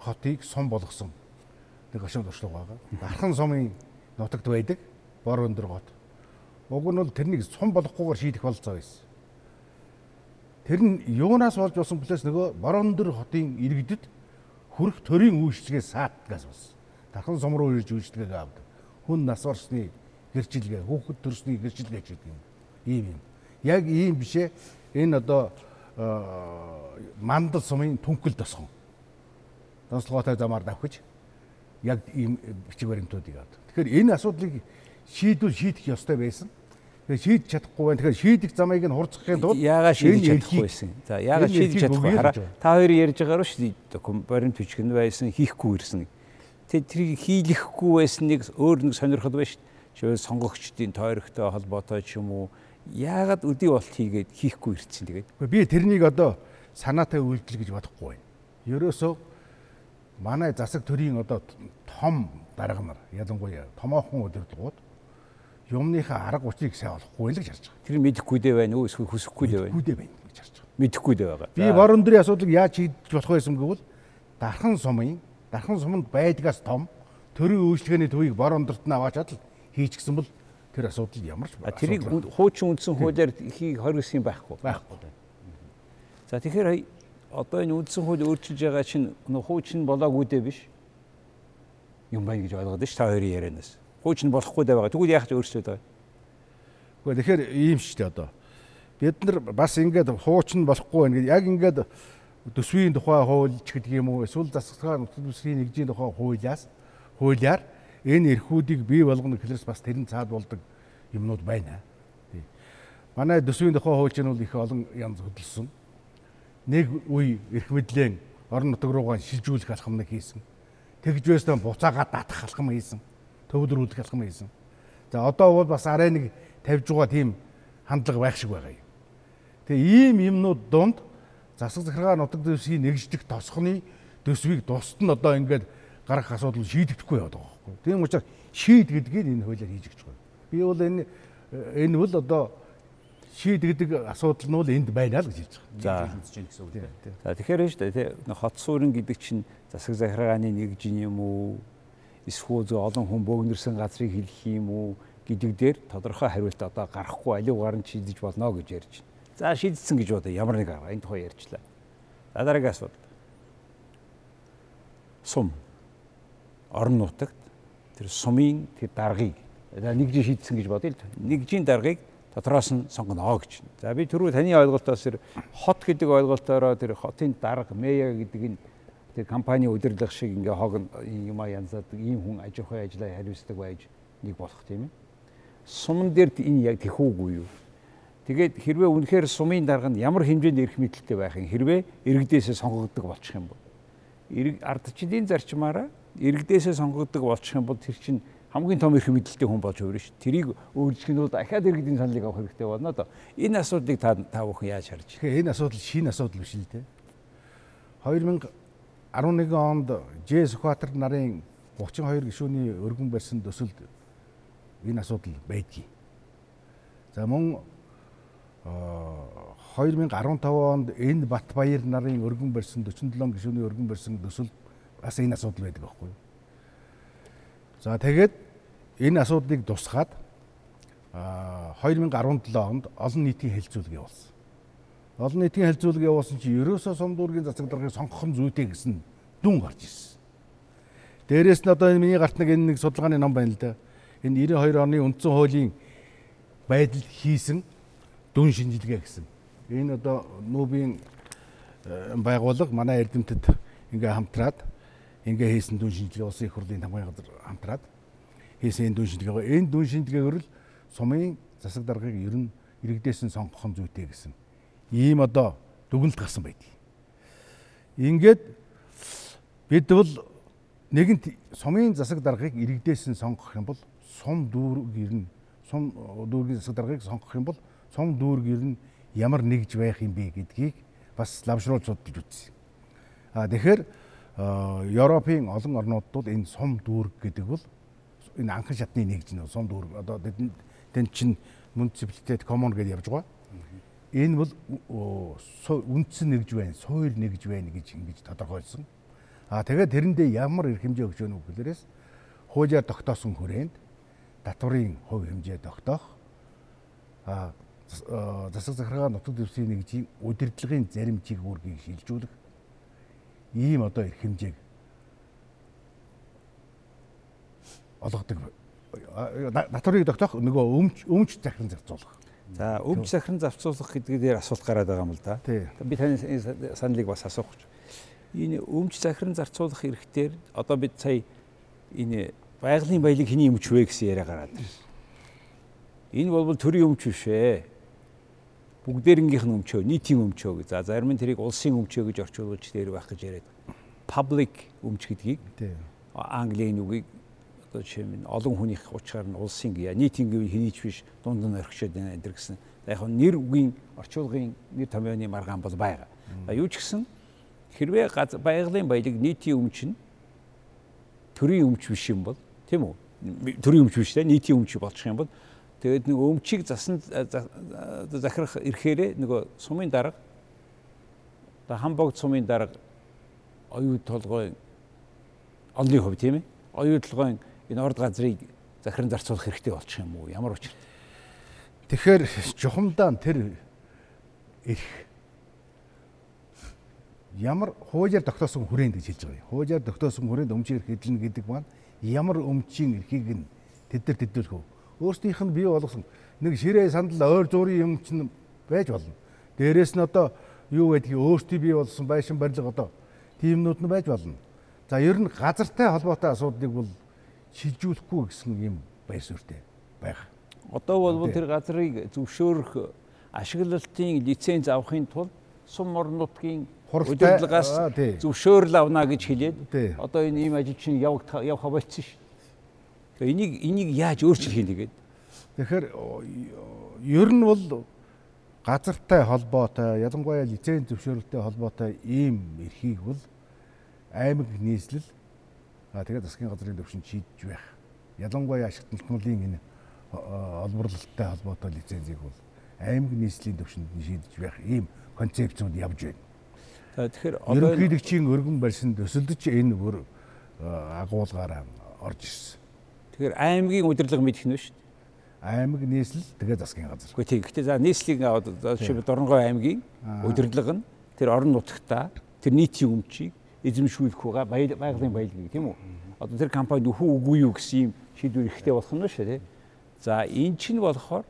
B: хотыг сум болгосон нэг ашиг туршлага байгаа. Архан сумын нутагт байдаг бор өндөр гот. Уг нь бол тэрнийг сум болохгүйгээр шийдэх болцоо байсан. Тэр нь юунаас болж болсон блээс нөгөө Борондор хотын иргэдэд хүрх төрийн үйлчлэгээ саатгаас болсон. Тархан сум руу ирж үйлчлэгээ авдаг. Хүн нас орсны гэрчилгээ, хүүхэд төрсний гэрчилгээ гэдэг юм. Ийм юм. Яг ийм бишээ энэ одоо мандал сумын түнхэл тосгон. Донслоготой замаар давхиж яг ийм бичиг баримтуудыг авдаг. Тэгэхээр энэ асуудлыг шийдвэл шийдэх ёстой байсан. Тэгэхээр шийдэж чадахгүй байна. Тэгэхээр шийдэх замыг нь хурцгахын тулд
A: яагаад шийдэж чадахгүй байсан. За яагаад шийдэж чадахгүй хараа. Та хоёр ярьж байгаагаар шүү баримт бичгэн байсан хийхгүй ирсэн. Тэг тэрийг хийлэхгүй байсан нэг өөр нэг сонирхол байна шүү. Шивээ сонгогчдын тойрогтой холбоотой ч юм уу яагаад өдий болт хийгээд хийхгүй ирсэн тэгээд.
B: Би тэрнийг одоо санаатай үйлдэл гэж бодохгүй байна. Ерөөсөө манай засаг төрийн одоо том дарга нар ялангуяа томоохон удирдлагууд юмныхаа арга учирыг сайн олохгүй л гэж харж байгаа.
A: Тэр мэдэхгүй дээ байна уу эсвэл хүсэхгүй дээ байна.
B: Мэдэхгүй дээ байна гэж харж байгаа.
A: Мэдэхгүй дээ байгаа.
B: Би борон дөрийн асуудлыг яаж шийдэж болох байсан гэвэл дархан сумын дархан суманд байдгаас том төрийн үйлчлэгээний төвийг борон дорт нь аваачаад л хийчихсэн бол тэр асуудал ямар ч
A: тэрийг хуучин үндсэн хуулиар хий хоригсон байхгүй.
B: Байхгүй.
A: За тэгэхээр одоо энэ үндсэн хууль өөрчилж байгаа чинь хуучин болоогүй дээ биш юм байна гэж ойлгоод ш та хоёрын ярианаас. Хуучин болохгүй дээ байгаа. Тэгвэл яах ч өөрчлөөд байгаа.
B: Гэхдээ тэгэхээр ийм шүү дээ одоо. Бид нар бас ингээд хуучин болохгүй байна гэж яг ингээд төсвийн тухай хууль ч гэдэг юм уу эсвэл засгийн төсвийн нэгжийн тухай хуулиас хуулиар энэ эрхүүдийг бий болгоно гэхлээс бас тэрэн цаад болдог юмнууд байна. Манай төсвийн тухай хууль чинь бол их олон янз хөдөлсөн. Нэг үе эрх мэдлэн орон нутг руугаа шилжүүлэх алхамныг хийсэн тэгж байснаа буцаагаад татах алхам хийсэн. Төвлөрүүлэх алхам хийсэн. За одоо бол бас арай нэг тавьж байгаа тийм хандлага байх шиг байгаа юм. Тэгээ ийм юмнууд донд засаг захиргаа нутаг дэвсгийн нэгждэх тосхны төсвийг тусад нь одоо ингээд гарах асуудал шийдэгдэхгүй яваад байгаа байхгүй. Тийм учраас шийд гэдгийг энэ хуулиар хийж өгч байгаа. Би бол энэ энэ бол одоо шийдэгдэг асуудал нь бол энд байна л гэж хэлж
A: байгаа. За. За тэгэхээр шүү дээ тий хот суурин гэдэг чинь засаг захиргааны нэгжин юм уу эсвэл олон хүн бөөгнөрсөн газрыг хэлэх юм уу гэдэг дээр тодорхой хариулт одоо гарахгүй аливаар нь шийдэж болно гэж ярьж байна. За шийдсэн гэж бодоо ямар нэг арга энэ тухай ярьчлаа. За дараагийн асуудал. Сум орон нутагт тэр сумын тэр даргаыг нэгж шийдсэн гэж бодъё л нэгжийн даргаыг дотроос нь сонгоно гэж. За би түрүү таны ойлголтоос тэр хот гэдэг ойлголтоороо тэр хотын дарга мэя гэдэг нь тэр компани удирдлага шиг ингээ хог юм а янзаад ийм хүн аж ахуй ажлаа хариуцдаг байж нэг болох тийм ээ. Суман дээр энэ яг тэхүүгүй юу? Тэгээд хэрвээ үнэхээр сумын дарга нь ямар хэмжээнд эрх мэдэлтэй байх юм хэрвээ иргэдээсээ сонгогддог болчих юм бол ирэг ардчилын зарчмаараа иргэдээсээ сонгогддог болчих юм бол тэр чинь хамгийн том эрх мэдэлтэй хүн болж өөр ш. Тэрийг өөрчлөх нь дахиад иргэдийн саналыг авах хэрэгтэй болно доо. Энэ асуудлыг та та бүхэн яаж харж
B: байна? Энэ асуудал шинэ асуудал биш л дээ. 2011 онд Ж Сүхбаатар нарын 32 гишүүний өргөн барьсан төсөлд энэ асуудал байдгийг. За мөн 2015 онд энэ Батбаяр нарын өргөн барьсан 47 гишүүний өргөн барьсан төсөлд бас энэ асуудал байдаг байхгүй? За тэгээд энэ асуудлыг тусгаад 2017 онд олон нийтийн хэлцүүлэг явуулсан. Олон нийтийн хэлцүүлэг явуулсан чи ерөөсөө сум дүүргийн засаг даргыг сонгох нь зүйтэй гэсэн дүн гарч ирсэн. Дээрээс нь одоо миний гарт нэг энэ нэг судалгааны ном байна л да. Энэ 92 оны үндсэн хуулийн байдал хийсэн дүн шинжилгээ гэсэн. Энэ одоо нүүбийн э, байгууллага манай эрдэмтэд ингээ хамтраад ингээ хийсэн дүн шинжилгээ улсын их хурлын тамгын газар хамтраад хийсэн энэ дүн шинжилгээ. Энэ дүн шинжилгээгээр л сумын засаг даргыг ер нь иргэдээс нь сонгох нь зүйтэй гэсэн. Ийм одоо дүгнэлт гарсан байдаг. Ингээд бид бол нэгэнт сумын засаг даргыг иргэдээс нь сонгох юм бол сум дүүрэг ер нь сум дүүргийн засаг даргыг сонгох юм бол сум дүүрэг ер нь ямар нэгж байх юм бэ гэдгийг бас ламшруулж судалж үзсэн. А тэгэхээр Европын олон орнуудад энэ сум дүүрэг гэдэг бол энэ анхан шатны нэгж нь сум дүүрэг одоо тэн чин муниципалитет коммун гэж явж байгаа. Энэ бол үндсэн нэгж байна, суур нэгж байна гэж ингэж тодорхойлсон. А тэгээд тэрэндээ ямар эрх хэмжээ өгч өгнө гэхлээрээс хуулиар тогтоосон хүрээнд татврын хувь хэмжээ тогтоох а засаг захиргаа нутаг дэвсгийн нэгжийн удирдлагын зарим чиглэлийг шилжүүлэх ийм одоо эрх хэмжээг олгодог натурыг тогтоох нөгөө өмч өмч захиран зарцуулах.
A: За өмч захиран зарцуулах гэдэг дээр асуулт гараад байгаа юм л да. Би таны саналыг бас асуух гэж. Энэ өмч захиран зарцуулах эрхтэр одоо бид сая энэ байгалийн баялаг хэний өмч вэ гэсэн яриа гараад ирсэн. Энэ бол төрийн өмч биш ээ. Бүгдээрнгийнх нь өмчөө, нийтийн өмчөө гэж. За зарим нь тэрийг улсын өмчөө гэж орчуулж дээр байх гэж яриад. Public өмч гэдгийг. Английн үгийг одоо жишээ нь олон хүнийх учраар нь улсын гия нийтийн гэв хинийч биш дунд нь орхишод байна энэ гэсэн. Яг нь нэр үгийн орчуулгын нэр томьёоны маргаан бол байгаа. Юу ч гэсэн хэрвээ байгалийн баялаг нийтийн өмч нь төрийн өмч биш юм бол тийм үү? Төрийн өмч биш те нийтийн өмч болчих юм бол тэгээд нэг өмчийг засан захирах ирэхээрээ нөгөө сумын дарга одоо хамбогд сумын дарга оюу толгой онны хувь тийм ээ оюу толгойн энэ орд газрыг захиран зарцуулах хэрэгтэй болчих юм уу? Ямар учиртай?
B: Тэгэхээр жухамдаа тэр эрх ямар хуулиар тогтоосон хүрээнд гэж хэлж байгаа юм. Хуулиар тогтоосон хүрээнд өмчийн эрх хэдлэн гэдэг маань ямар өмчийн эрхийг нь тэд нар тэдүүлэх үү? Өөрсдийнх нь бий болгосон нэг ширээ сандал ойр зуурын юм чинь байж болно. Дээрээс нь одоо юу байдгийг өөртөө бий болсон байшин барилга одоо тиймнүүд нь байж болно. За ер нь газартай холбоотой асуудлыг бол шилжүүлэхгүй гэсэн юм байр суурьтай байгаа.
A: Одоо бол тэр газрыг зөвшөөрөх ашиглалтын лиценз авахын тулд сум орон нутгийн удирдлагаас зөвшөөрөл авна гэж хэлээд одоо энэ ийм ажил чинь явах явах болчихсон шүү. Тэгээ энийг энийг яаж өөрчлөх юм тэгээд.
B: Тэгэхээр ер нь бол газартай холбоотой ялангуяа лиценз зөвшөөрөлтэй холбоотой ийм эрхийг бол аймаг нийслэл Аа тэгээд засгийн газрын төвшөнд шийдэж байх. Ялангуяа ашигт нөлтмөлийн энэ олборлолттой холбоотой лицензийг бол аймаг нийслэлийн төвшөнд шийдэж байх ийм концепцууд явж байна.
A: Тэгэхээр
B: одоо ерөнхийлөгчийн өргөн барьсанд өсөлдөж энэ бүр агуулгаараа орж ирсэн.
A: Тэгэхээр аймгийн удирдлага мэдэх нь шүү дээ.
B: Аймаг нийслэл тэгээ засгийн газар.
A: Үгүй тийм. Гэхдээ за нийслэлийн жишээ Дорногой аймгийн удирдлага нь тэр орон нутгтаа тэр нийтийн өмчийг эзэмшүүлэх байгаа байгалийн баялагийг тийм үү? Одоо тэр компани өхөө үгүй юу гэсэн юм шийдвэр ихтэй болох нь шүү дээ. За эн чинь болохоор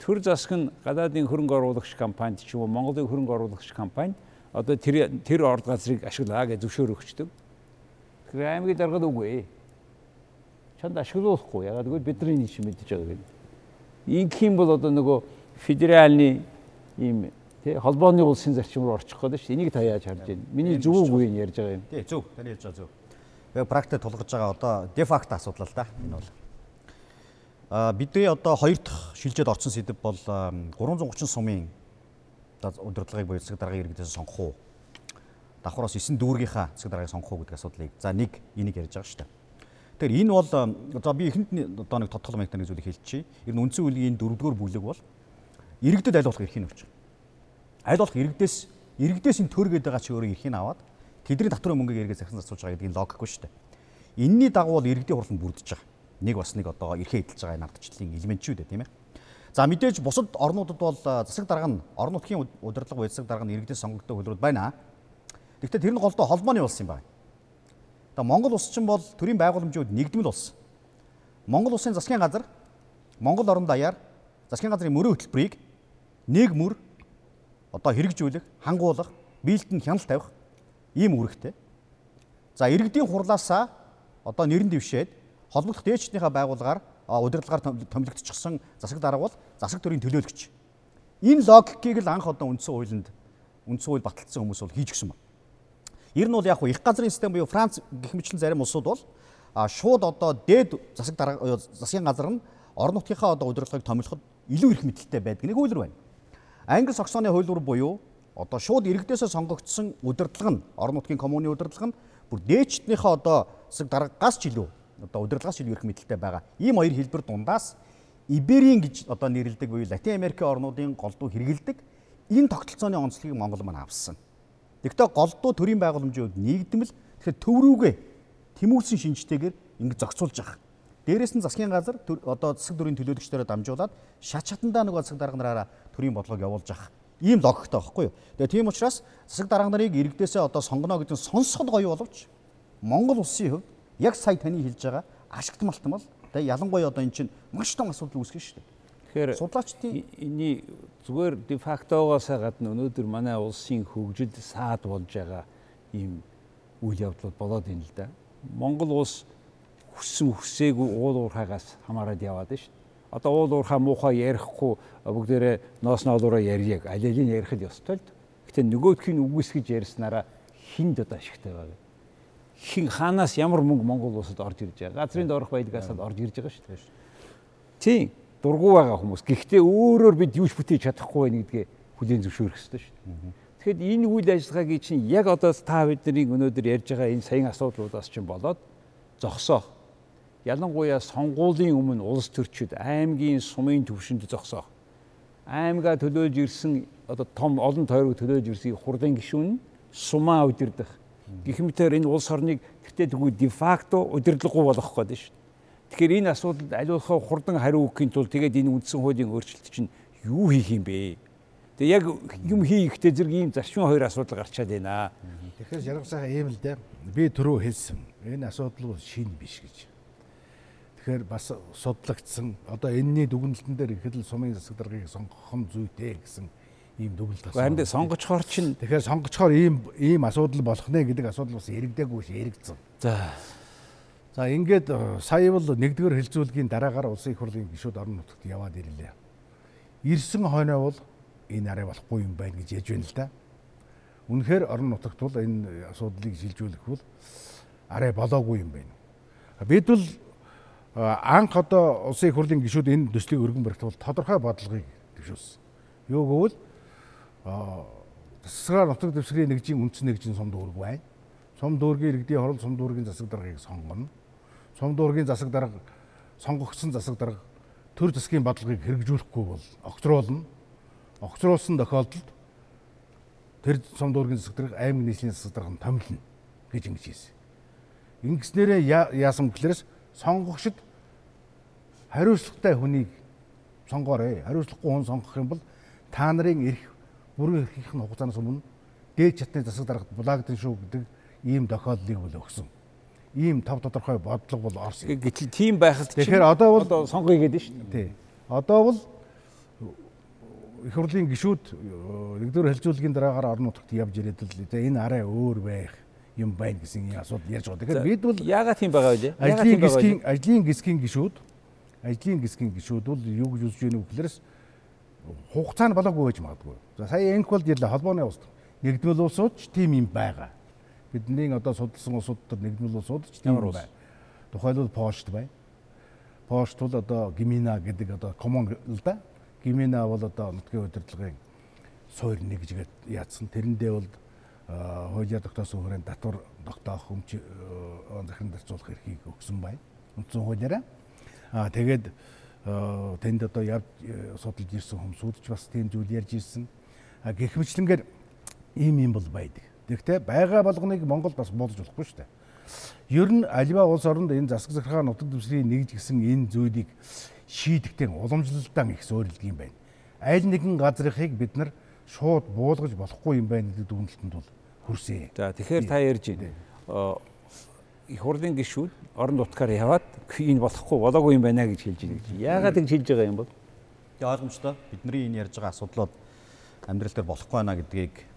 A: төр засаг нь гадаадын хөрөнгө оруулагч компанид ч юм уу Монголын хөрөнгө оруулагч компани одоо тэр тэр орд газрыг ашиглаа гэж зөвшөөр өгчдөг. Тэгэхээр аймгийн даргад үгүй. Чанд ашиглуулахгүй. Ягаад гэвэл бидний нэг шиг мэдж байгаа гэдэг. Ингэх юм бол одоо нөгөө федеральны ийм тий холбооны улсын зарчим руу орчих гээд шүү. Энийг та яаж харж байна? Миний зөв үгүй нь ярьж байгаа юм.
C: Тий зөв. Таны ярьж байгаа зөв. Тэгээ практик тулгаж байгаа одоо дефакт асуудал л да. Энэ бол. Аа бидний одоо хоёр дахь шилжээд орсон сэдв бол 330 сумын удирдлагыг буюу засаг даргын иргэдээс сонгох уу? Давхраас 9 дүүргийнхаа засаг даргаыг сонгох уу гэдэг асуудлыг за нэг энийг ярьж байгаа шүү дээ. Тэгэхээр энэ бол за би эхэнд одоо нэг тодтол маягтны зүйлийг хэлчихье. Ер нь үндсэн хуулийн дөрөвдүгээр бүлэг бол иргэдэд аль болох эрхийг өгч байгаа аль болох иргэдээс иргэдээс энэ төр гэдэг байгаа чи өөрөө эрхийг аваад тэдний татврын мөнгөийг эргээ захин засууж байгаа гэдэг нь логикгүй шүү дээ. Энийний дагуу бол иргэдийн хурланд бүрдэж байгаа. Нэг бас нэг одоо эрхээ эдэлж байгаа энэ ардчлалын элемент шүү дээ тийм ээ. За мэдээж бусад орнуудад бол засаг дарга нь орон нутгийн удирдлага буй засаг дарга нь иргэдийн сонгогдсон хөлрүүд байна. Гэхдээ тэр нь голдоо холбооны улс юм байна. Одоо Монгол улс чинь бол төрийн байгууламжууд нэгдмэл улс. Монгол улсын засгийн газар Монгол орон даяар засгийн газрын мөрийн хөтөлбөрийг нэг мөр одоо хэрэгжүүлэх, хангуулах, биелдэнд хяналт тавих ийм үүрэгтэй. За иргэдийн хурлаасаа одоо нэрэн дэвшээд холбогдох дээчдийнхээ байгууллагаар удирдлагаар томилогдчихсан засаг дарга бол засаг төрийн төлөөлөгч. Энэ логикийг л анх одоо үндсэн хуулинд үндсэн хууль баталсан хүмүүс бол хийж гисэн байна. Ер нь бол яг их газрын систем буюу Франц гэх мэтлэн зарим улсууд бол шууд одоо дээд засаг дарга засгийн газар нь орон нутгийнхаа одоо удирдлагыг томилоход илүү их мэдлэлтэй байдаг нэг хууль байна. Англи Саксоны хуулиур буюу одоо шууд иргэдээсээ сонгогдсон удирдлага нь орон нутгийн коммуны удирдлага нь бүр дээчднийхээ одоо засаг даргаас ч илүү одоо удирдлагаас илүү их мэдлэлтэй байгаа. Ийм хоёр хэлбэр дундаас Иберийн гэж одоо нэрлэдэг буюу Латин Америкийн орнуудын голдуу хэрэгэлдэг энэ тогтолцооны онцлогийг Монгол маань авсан. Тэгэхдээ голдуу төрийн байгууламжууд нэгдмэл тэгэхээр төв рүүгээ тэмүүлсэн шинжтэйгээр ингэ зохицуулж байгаа. Дээрээс нь засгийн газар одоо засаг дүрийн төлөөлөгчдөөрөө дамжуулаад шат шатандаа нөгөө засаг дарга нараараа төрийн бодлогыг явуулж авах ийм логиктой байхгүй юу. Тэгээ тийм учраас засаг дарга нарыг иргэдээсээ одоо сонгоно гэдэг нь сонсоход гоё боловч Монгол улсын хувьд яг сая таны хэлж байгаа ашигт малтмал тэгээ ялангуяа одоо эн чинь маш том асуудал үүсгэн шүү дээ.
A: Тэгэхээр
C: судлаачдын
A: эний зүгээр дефактогоос гадна өнөөдөр манай улсын хөгжил саад болж байгаа ийм үйл явдлууд болоод байна л да. Монгол улс хүссэн хүсээгүй уул уурхаагаас хамаарад яваад шүү. Одоо уул уурхаа муухай ярихгүй бүгдээрээ ноос ноолороо ярьяг аль алийг ярихад ёстой л. Гэтэ нөгөөдхийн үгүйсгэж ярьснараа хинд одоо ашигтай байгаа. Хин хаанаас ямар мөнгө Монгол улсад орж ирж байгаа. Газрын доорх баялгаас орж ирж байгаа шүү дээ. Тийм дургу байгаа хүмүүс. Гэхдээ өөрөөр бид юуч бүтээж чадахгүй байх гэдгээ хүлээн зөвшөөрөх хэрэгтэй шүү дээ. Тэгэхэд энэ үйл ажиллагаагийн чинь яг одоо та бидний өнөөдөр ярьж байгаа энэ саяын асуудлуудаас чинь болоод зогсоох ялангуяа сонгуулийн өмнө улс төрчид аймгийн сумын төвшөнд зогсоох аймгаа төлөөж ирсэн одоо том олон тойрог төлөөж ирсэн хурлын гишүүн сумаа удирдах гэх мэтээр энэ улс орныг тэгтээ тэггүй дефакто удирдлаггүй болгох гээд шүү. Тэгэхээр энэ асуудалд аливаахаа хурдан хариу өгөхийн тулд тэгээд энэ үндсэн хуулийн өөрчлөлт чинь юу хийх юм бэ? Тэгээ яг юм хийхдээ зэрэг ийм зарчмын хоёр асуудал гарчаад байна.
B: Тэгэхээр жаргал сайхан ийм л дээ. Би түрүү хэлсэн. Энэ асуудал бол шин биш гэж. Тэгэхээр бас судлагдсан одоо энэний дүгнэлтэн дээр ихэд л сумын засаг даргаыг сонгох нь зүйтэй гэсэн ийм дүгнэлт
A: гарсан. Харин сонгочхоор чинь
B: тэгэхээр сонгочхоор ийм ийм асуудал болох нэ гэдэг асуудал бас яригдаагүй ш яригдсан.
A: За.
B: За ингээд э, сая бол нэгдүгээр хэлцүүлгийн дараагаар улсын их хурлын гишүүд орон нутагт яваад ирлээ. Ирсэн хойноо бол энэ арай болохгүй юм байна гэж яж байна л да. Үнэхээр орон нутагт бол энэ асуудлыг шилжүүлэх бол арай болоогүй юм байна. Бид бол анх одоо улсын их хурлын гишүүд энэ төслийг өргөн барихтал тодорхой бодлогыг дэвшүүлсэн. Юу гэвэл засгаар нутаг дэвсгэрийн нэгжийн үндсэн нэгжийн сум дүүрэг байна. Сум дүүргийн иргэдийн хорол сум дүүргийн засаг даргаыг сонгоно. Сум дүүргийн засаг дарга сонгогдсон засаг дарга төр засгийн бодлогыг хэрэгжүүлэхгүй бол огцруулна. Огцруулсан тохиолдолд тэр сум дүүргийн засаг дарга аймаг нийслэлийн засаг дарга нь томилно гэж ингэж хэлсэн. Ингэснээрээ яасан гэхлээрс сонгогчд хариуцлагатай хүнийг сонгоорой. Хариуцлагагүй хүн сонгох юм бол та нарын эрх бүрэн эрхийн хугацаанаас өмнө дээд чатны засаг дарагт булаагдсан шүү гэдэг ийм тохиолдлыг бол өгсөн. Ийм тав тодорхой бодлого бол орсон.
A: Гэтэл тийм байхад
B: тэгэхээр одоо бол
A: сонгоё гэдэг шүү
B: дээ. Тий. Одоо бол их хурлын гишүүд нэгдүгээр хэлжүүлгийн дараагаар орон нутагт явж ирээд л энэ арай өөр байх юм байна гэсэн асуудал ярьж байгаа. Тэгэхээр бид бол
A: яагаад тийм байгаа вэ?
B: Ажлын гисгийн ажлын гисгийн гишүүд ажлын гисгийн гишүүд бол юу гэж үзэж байна вэ гэхлээрс хугацаа нь болоогүй байж магадгүй. За сая энэхвэл ярьлаа холбооны улс. Нэгдмэл улсууд ч тийм юм байгаа. Бидний одоо судалсан улсууд төр нэгдмэл улсууд ч тийм байна. Тухайлбал Польшд байна. Польшд бол одоо Гимина гэдэг одоо коммун л да. Гимина бол одоо нутгийн удирдлагын суур нэг гэж яатсан. Тэрэндээ бол хуулиар тогтоосон хүрээнд татвар тогтоох өмч захиран зарцуулах эрхийг өгсөн байна. Үндсэн хуулиараа. Аа тэгээд тэнд одоо явж судалж ирсэн хүмүүсүүд ч бас тийм зүйл ярьж ирсэн. Гэхмэчлэнгээр ийм юм бол байдаг. Тэгэхдээ байгаа болгоныг Монгол бас буудаж болохгүй шүү дээ. Ер нь альва улс оронд энэ засаг захиргаа нутаг дэвсгэрийн нэгж гисэн энэ зүйлийг шийдэхдээ уламжлалтаа их суурилдаг юм байна. Аль нэгэн газрынхыг бид нар шууд буулгаж болохгүй юм байна гэдэг дүгнэлтэнд бол хүрсэн.
A: За тэгэхээр та ярьж байна. Их хурлын гишүүд орон нутгаар яваад энэ болохгүй болоогүй юм байна гэж хэлж байна. Яагаад ингэж хэлж байгаа юм бол?
C: Тэгээ ойлгомжтой. Бидний энэ ярьж байгаа асуудлууд амьдрал дээр болохгүй байна гэдгийг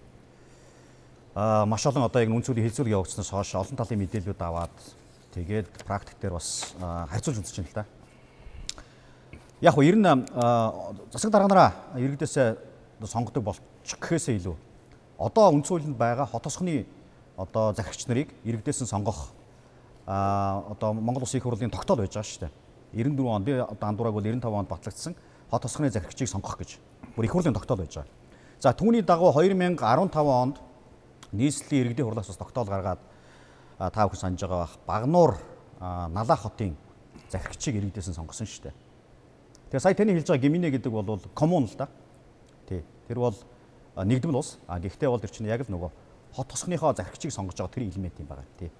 C: маш олон одоо яг үнцүүлийн хэлцүүлэг явагдсанаас хойш олон талын мэдээлэлүүд аваад тэгээд практик дээр бас харьцуулж үзэж байна л да. Яг нь ер нь засаг дарга нараа иргэдээс сонгодог болчих гэхээсээ илүү одоо үндсүүлэнд байгаа хот тосхны одоо захирагч нарыг иргэдээс нь сонгох а одоо Монгол Улсын их хурлын тогтоол байж байгаа шүү дээ. 94 онд би одоо андуураг бол 95 онд батлагдсан хот тосхны захирагчийг сонгох гэж бүр их хурлын тогтоол байж байгаа. За түүний дагуу 2015 онд нийслэлийн иргэдийн хурлаас бас тогтоол гаргаад та бүхэн санаж байгаа бах Багнуур Налаа хотын захирагчийг иргэдээс нь сонгосон шүү дээ. Тэгээ сая таны хэлж байгаа гиминэ гэдэг бол коммун л да. Тий. Тэр бол нэгдмэл ус. А гэхдээ бол тэр чинь яг л нөгөө хот тосгоныхоо захирагчийг сонгож байгаа тэр элемент юм байна тий.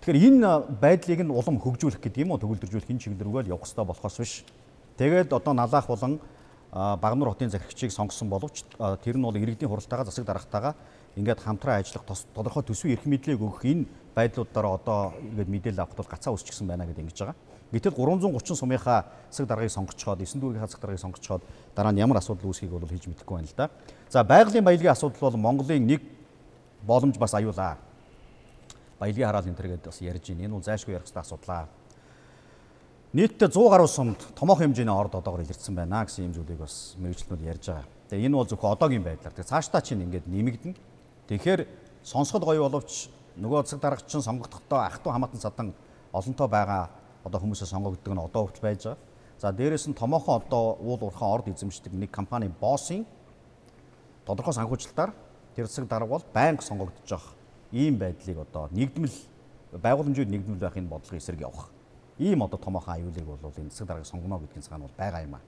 C: Тэгэхээр энэ байдлыг нь улам хөгжүүлэх гэдэг юм уу төгөлдржүүлэх энэ чиглэл рүүгээ л явах хэрэгтэй болохоос биш. Тэгээд одоо налаах болон Багнуур хотын захирагчийг сонгосон боловч тэр нь бол иргэдийн хуралтайгаа засаг даргатайгаа ингээд хамтран ажиллах тодорхой төсвийн эрх мэдлийг өгөх энэ байдлуудаараа одоо ингээд мэдээлэл авахд бол гацаа үсчихсэн байна гэдэг ингэж байгаа. Гэтэл 330 сумынхаа засаг даргаыг сонгоцоход 9 дүүргийн засаг даргаыг сонгоцоход дараа нь ямар асуудал үүсхийг бол хийж мэдэхгүй байна л да. За байгалийн баялагын асуудал бол Монголын нэг боломж бас аюулаа. Баялагын хараал энэ төр гэдэг бас ярьж байна. Энэ бол зайлшгүй ярих хэрэгтэй асуудлаа. Нийтдээ 100 гаруй сумд томоохон хэмжээний орд одоогоор илэрсэн байна гэсэн юм зүйлийг бас мэрэгчлэнүүд ярьж байгаа. Тэгээ энэ бол зөвхөн одоогийн байдлаар. Тэгээ цаашдаа чинь ингээд нэмэгдэнэ. Тэгэхээр сонсоход гоё боловч нөгөө засаг даргач чинь сонгогдохдоо ах トゥ хамаатан садан олонтоо байгаа одоо хүмүүсээ сонгогддог нь одоо хувьд байж байгаа. За дээрэс нь томоохон одоо уул уурхаан орд эзэмшдэг нэг компани боссын тодорхой санхүүжилтаар тэр засаг дарга бол байнга сонгогдож байгаа. Ийм байдлыг одоо нэгдмэл байгууламжууд нэгдмэл байхын бодлогын эсрэг явах ийм одоо томоохон аюулыг бол энэ засаг даргаыг сонгоно гэдгийн цаана бол байгаа юм аа.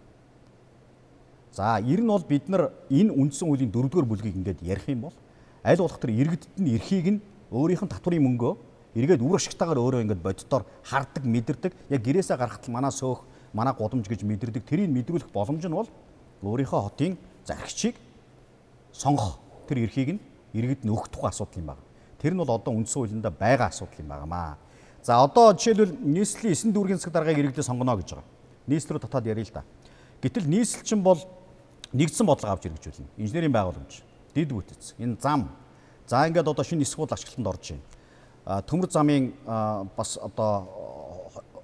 C: За ер нь бол бид нар энэ үндсэн хуулийн дөрөвдүгээр бүлгийг ингээд ярих юм бол аль болох тэр иргэдэд нь эрхийг нь өөрийнх нь татврын мөнгөө эргээд үр ашигтайгаар өөрөө ингээд боддоор хардаг мэдэрдэг яг гэрээсээ гарахтал манаа сөөх манаа гудамж гэж мэдэрдэг тэрийг мэдрүүлэх боломж нь бол өөрийнхөө хотын зархичийг сонгох тэр эрхийг нь иргэд нь өгөх тухай асуудал юм байна. Тэр нь бол одоо үндсэн хуулиндаа байгаа асуудал юм байна. За одоо жишээлбэл нийслэлийн 9 дүүргийн засаг даргаыг иргэдээ сонгоно гэж байгаа. Нийслэл рүү татаад ярил л да. Гэтэл нийслэл чинь бол нэгдсэн бодлого авч хэрэгжүүлнэ. Инженерийн байгууламж, дид бүтц, энэ зам. За ингээд одоо шинэ бодол ашиглалтанд орж байна. А төмөр замын бас одоо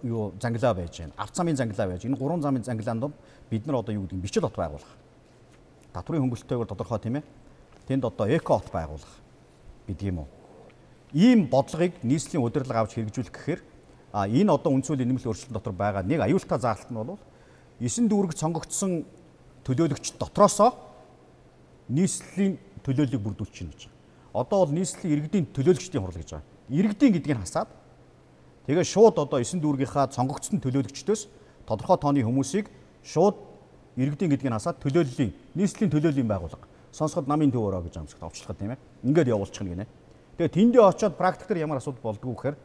C: юу зангилаа байж байна. Авц замын зангилаа байж. Энэ гурван замын зангилаанд бид нар одоо юу гэдэг бичил хот байгуулах. Татврын хөнгөлөлтөөр тодорхой тийм ээ. Тэнд одоо эко хот байгуулах гэдэг юм уу? ийм бодлогыг нийслэлийн удирдлага авч хэрэгжүүлэх гэхээр а энэ одоо үндсүүлийн нэмэлт өөрчлөлт дотор байгаа нэг аюултай заалт нь бол 9 дүүрэг сонгогдсон төлөөлөгч дотроосоо нийслэлийн төлөөллийг бүрдүүлж чинь гэж байгаа. Одоо бол нийслэлийн иргэдийн төлөөлөгчдийн хурал гэж байгаа. Иргэдийн гэдгийг хасаад тэгээ шууд одоо 9 дүүргийнхаа сонгогдсон төлөөлөгчдөөс тодорхой тооны хүмүүсийг шууд иргэдийн гэдгийг хасаад төлөөллийн нийслэлийн төлөөллийн байгууллага сонсоход намын төв өрөө гэж амсагт овчлоход тийм ээ. Ингээд явуулчих нь гинэ. Тэгээ тэндээ очиод практикээр ямар асуудал болдгоо гэхээр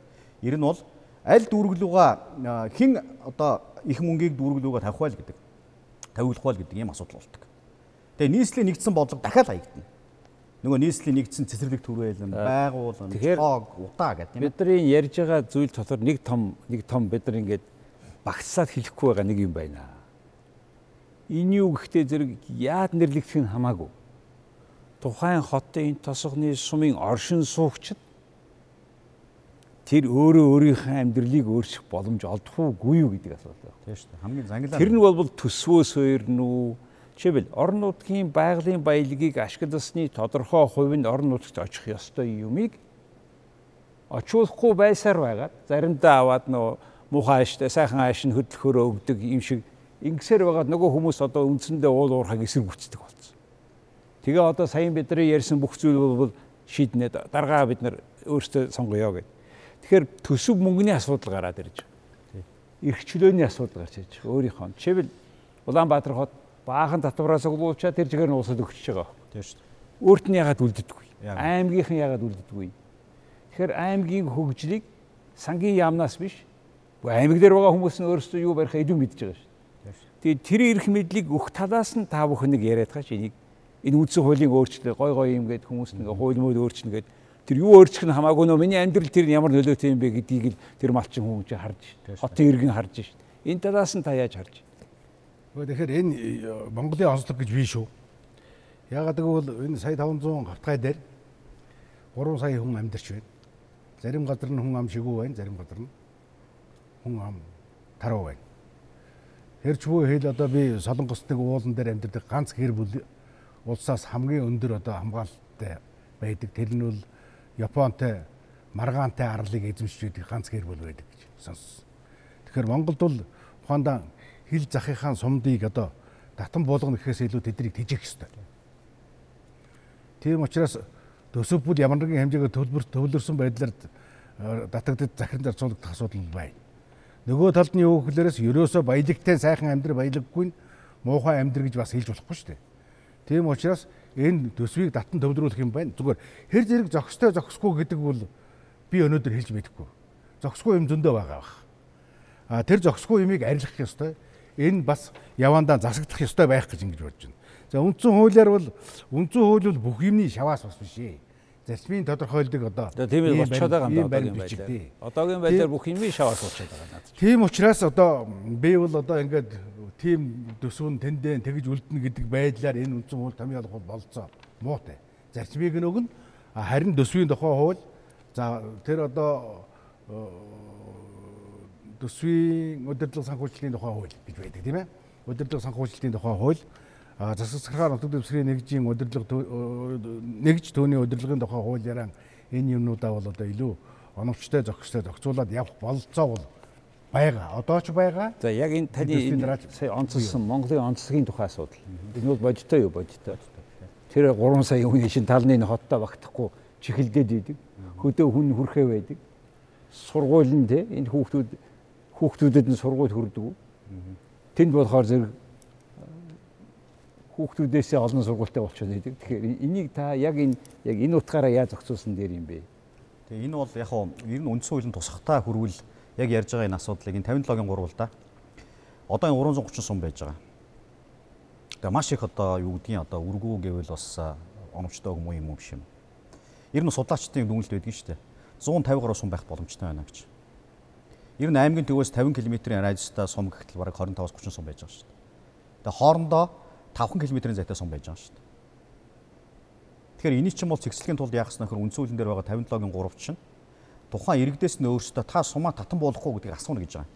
C: ер нь бол аль дүүрглүүгээ хэн одоо их мөнгийг дүүрглүүгээ тавих байл гэдэг тавиулах байл гэдэг ийм асуудал болдог. Тэгээ нийслэлийн нэгдсэн бодлого дахиад хаягдана. Нөгөө нийслэлийн нэгдсэн цэцэрлэг төрөөлөн, байгууллага, цог, удаа гэдэг
A: тийм. Бидний ярьж байгаа зүйл дотор нэг том нэг том бид нар ингээд багцсаад хэлэхгүй байгаа нэг юм байна. Энэ юу гэхдээ зэрэг яад нэрлэгдэх нь хамаагүй тухайн хотын тосгоны сумын оршин суугчид тэр өөрөө өөрийнхөө амьдралыг өөрчлөх боломж олдох уугүй юу гэдэг асуудал байна.
C: Тийм шүү дээ. Хамгийн зангилаа.
A: Тэр нь бол төсвөөс хоёр нү жишээлбэл орон нутгийн байгалийн баялагийг ашигласны тодорхой хувь нь орон нутагт очих ёстой юмыг очуулахгүй байсаар байгаад заримдаа аваад нөө муухай ааштай сайхан ааш нь хөдөлгөөрөө өгдөг юм шиг ингэсээр байгаад нөгөө хүмүүс одоо үндсэндээ уул уурхаг эсрэг гүцдэг болсон. Тэгээ одоо саяхан бидний ярьсан бүх зүйл бол шийднэ даргаа бид нар өөрсдөө сонгоё гэд. Тэгэхээр төсөв мөнгөний асуудал гараад ирж байна. Ирэх чөлөөний асуудал гарч ирж байгаа. Өөрийнхөө жишээл Улаанбаатар хот баахан татвараас оглуулчаад тэр чигээр нь улсад өгч байгаа.
C: Тийм шүү.
A: Өөрт нь ягаад үлддэггүй? Аймгийнхан ягаад үлддэггүй? Тэгэхээр аймгийн хөгжлийг сангийн яамнаас биш аймаг дээр байгаа хүмүүс нь өөрсдөө юу барих илүү мэдж байгаа шүү. Тэгээд тэр эрх мэдлийг өгөх талаас нь та бүхэн нэг яриад байгаа чи энийг энэ үндсэн хуулийн өөрчлөлт гой гой юм гээд хүмүүс ингээ хууль мөл өөрчнө гээд тэр юу өөрчлөх нь хамаагүй нөө миний амьдрал тэр ямар нөлөөтэй юм бэ гэдгийг л тэр малчин хүн чинь харж шít. Хотын иргэн харж шít. Энэ талаас нь та яаж харж?
B: Тэгэхээр энэ э, Монголын онцлог гэж бий шүү. Ягаад гэвэл энэ сая 500 хавтгай дээр 3 сая хүн амьдарч байна. Зарим газар нь хүн ам шигүү байна, зарим газар нь хүн ам таруу байна. Хэрчгүй хэл одоо би Солонгост нэг уулан дээр амьдардаг ганц гэр бүл улсаас хамгийн өндөр одоо хамгаалалттай байдаг. Тэр нь бол Японтой маргаантай арлыг эзэмшиж байдаг ганц гэр бүл байдаг гэж сонссон. Тэгэхээр Монголд бол ухаандаа хил захийнхаа сумдыг одоо татан болгоно гэхээс илүү тэднийг тижих ёстой. Тийм учраас төсөв бүл ямар нэгэн хэмжээгээр төлбөр төвлөрсөн байдлаар татагдад захиран зарцуулагдах асуудал байна. Нөгөө талд нь юу гэхлээрээс ерөөсө баялагтай сайхан амьдрал баялаггүй муухай амьдрал гэж бас хэлж болохгүй шүү дээ. Тийм учраас энэ төсвийг татан төвлөрүүлэх юм байна. Зүгээр хэр зэрэг зохистой зохисгүй гэдэг бол би өнөөдөр хэлж мэдэхгүй. зохисгүй юм зөндөө байгаа бах. А тэр зохисгүй юмыг арилгах ёстой. Энэ бас явандаа засагдах ёстой байх гэж ингэж бодож байна. За үндсэн хуулиар бол үндсэн хууль бол бүх юмны шаваас бас биш ээ. Зарчмын тодорхойлдог одоо
A: тийм болчиход байгаа юм одоогийн байдлаар. Одоогийн байдлаар бүх юмны шаваас болчиход байгаа надад.
B: Тийм учраас одоо би бол одоо ингээд тийм төсвөн тэндэн тэгж үлдэнэ гэдэг байдлаар энэ үндсэн хууль томьёолох бол болцоо муутай. Зарчмыг нь өгнө харин төсвийн тухай хууль за тэр одоо төсвийн удирдлага санхүүжилтийн тухай хууль гэж байдаг тийм ээ. Удирдлага санхүүжилтийн тухай хууль засагсархаар нутаг дэвсгэрийн нэгжийн удирдлага нэгж төвний удирдлагын тухай хуулиараа энэ юмнуудаа бол одоо илүү оновчтой зохистой зохицуулаад явах бололцоо бол байгаа. Одоо ч байгаа.
A: За яг энэ таны сая онцлсон Монголын онцлогийн тухай асуудал. Энэ бол бодиттой юу бодиттой. Тэр 3 сая хүний шин талны хоттой багтахгүй чихэлдээд идэг. Хөдөө хүн хүрхээ байдаг. Сургуулийн те энэ хүүхдүүд хүүхдүүдэд нь сургууль хүрдэг. Тэнд болохоор зэрэг хүүхдүүдээсээ олон сургуультай болчиход байдаг. Тэгэхээр энийг та яг энэ яг энэ утгаараа яаж зохицуулсан дээр юм бэ?
C: Тэгээ энэ бол яг хуу ер нь үндсэн хуулийн тусахтаа хүрвэл яг ярьж байгаа энэ асуудлыг энэ 57-гийн 3 л да. Одоо энэ 330 сум байж байгаа. Тэгээ маш их одоо юу гэдгийг одоо үргүү гэвэл бас оновчтой юм уу юм биш юм. Ер нь судлаачдын дүнэлт байдаг шүү дээ. 150 гаруй сум байх боломжтой байна гэж. Ер нь аймгийн төвөөс 50 км-ийн радиустай сум гэхтэл бараг 25-30 сум байж байгаа шүү дээ. Тэгээ хоорондоо 5 км-ийн зайтай сум байж байгаа шүү дээ. Тэгэхээр энийг ч юм бол цэгцлэхийн тулд яах ёстой нөхөр үндсүүлэн дээр байгаа 57-гийн 3 чинь тухайн иргэдээс нь өөрсдөө та сумаа татан буулгахгүй гэдгийг асууна гэж байгаа.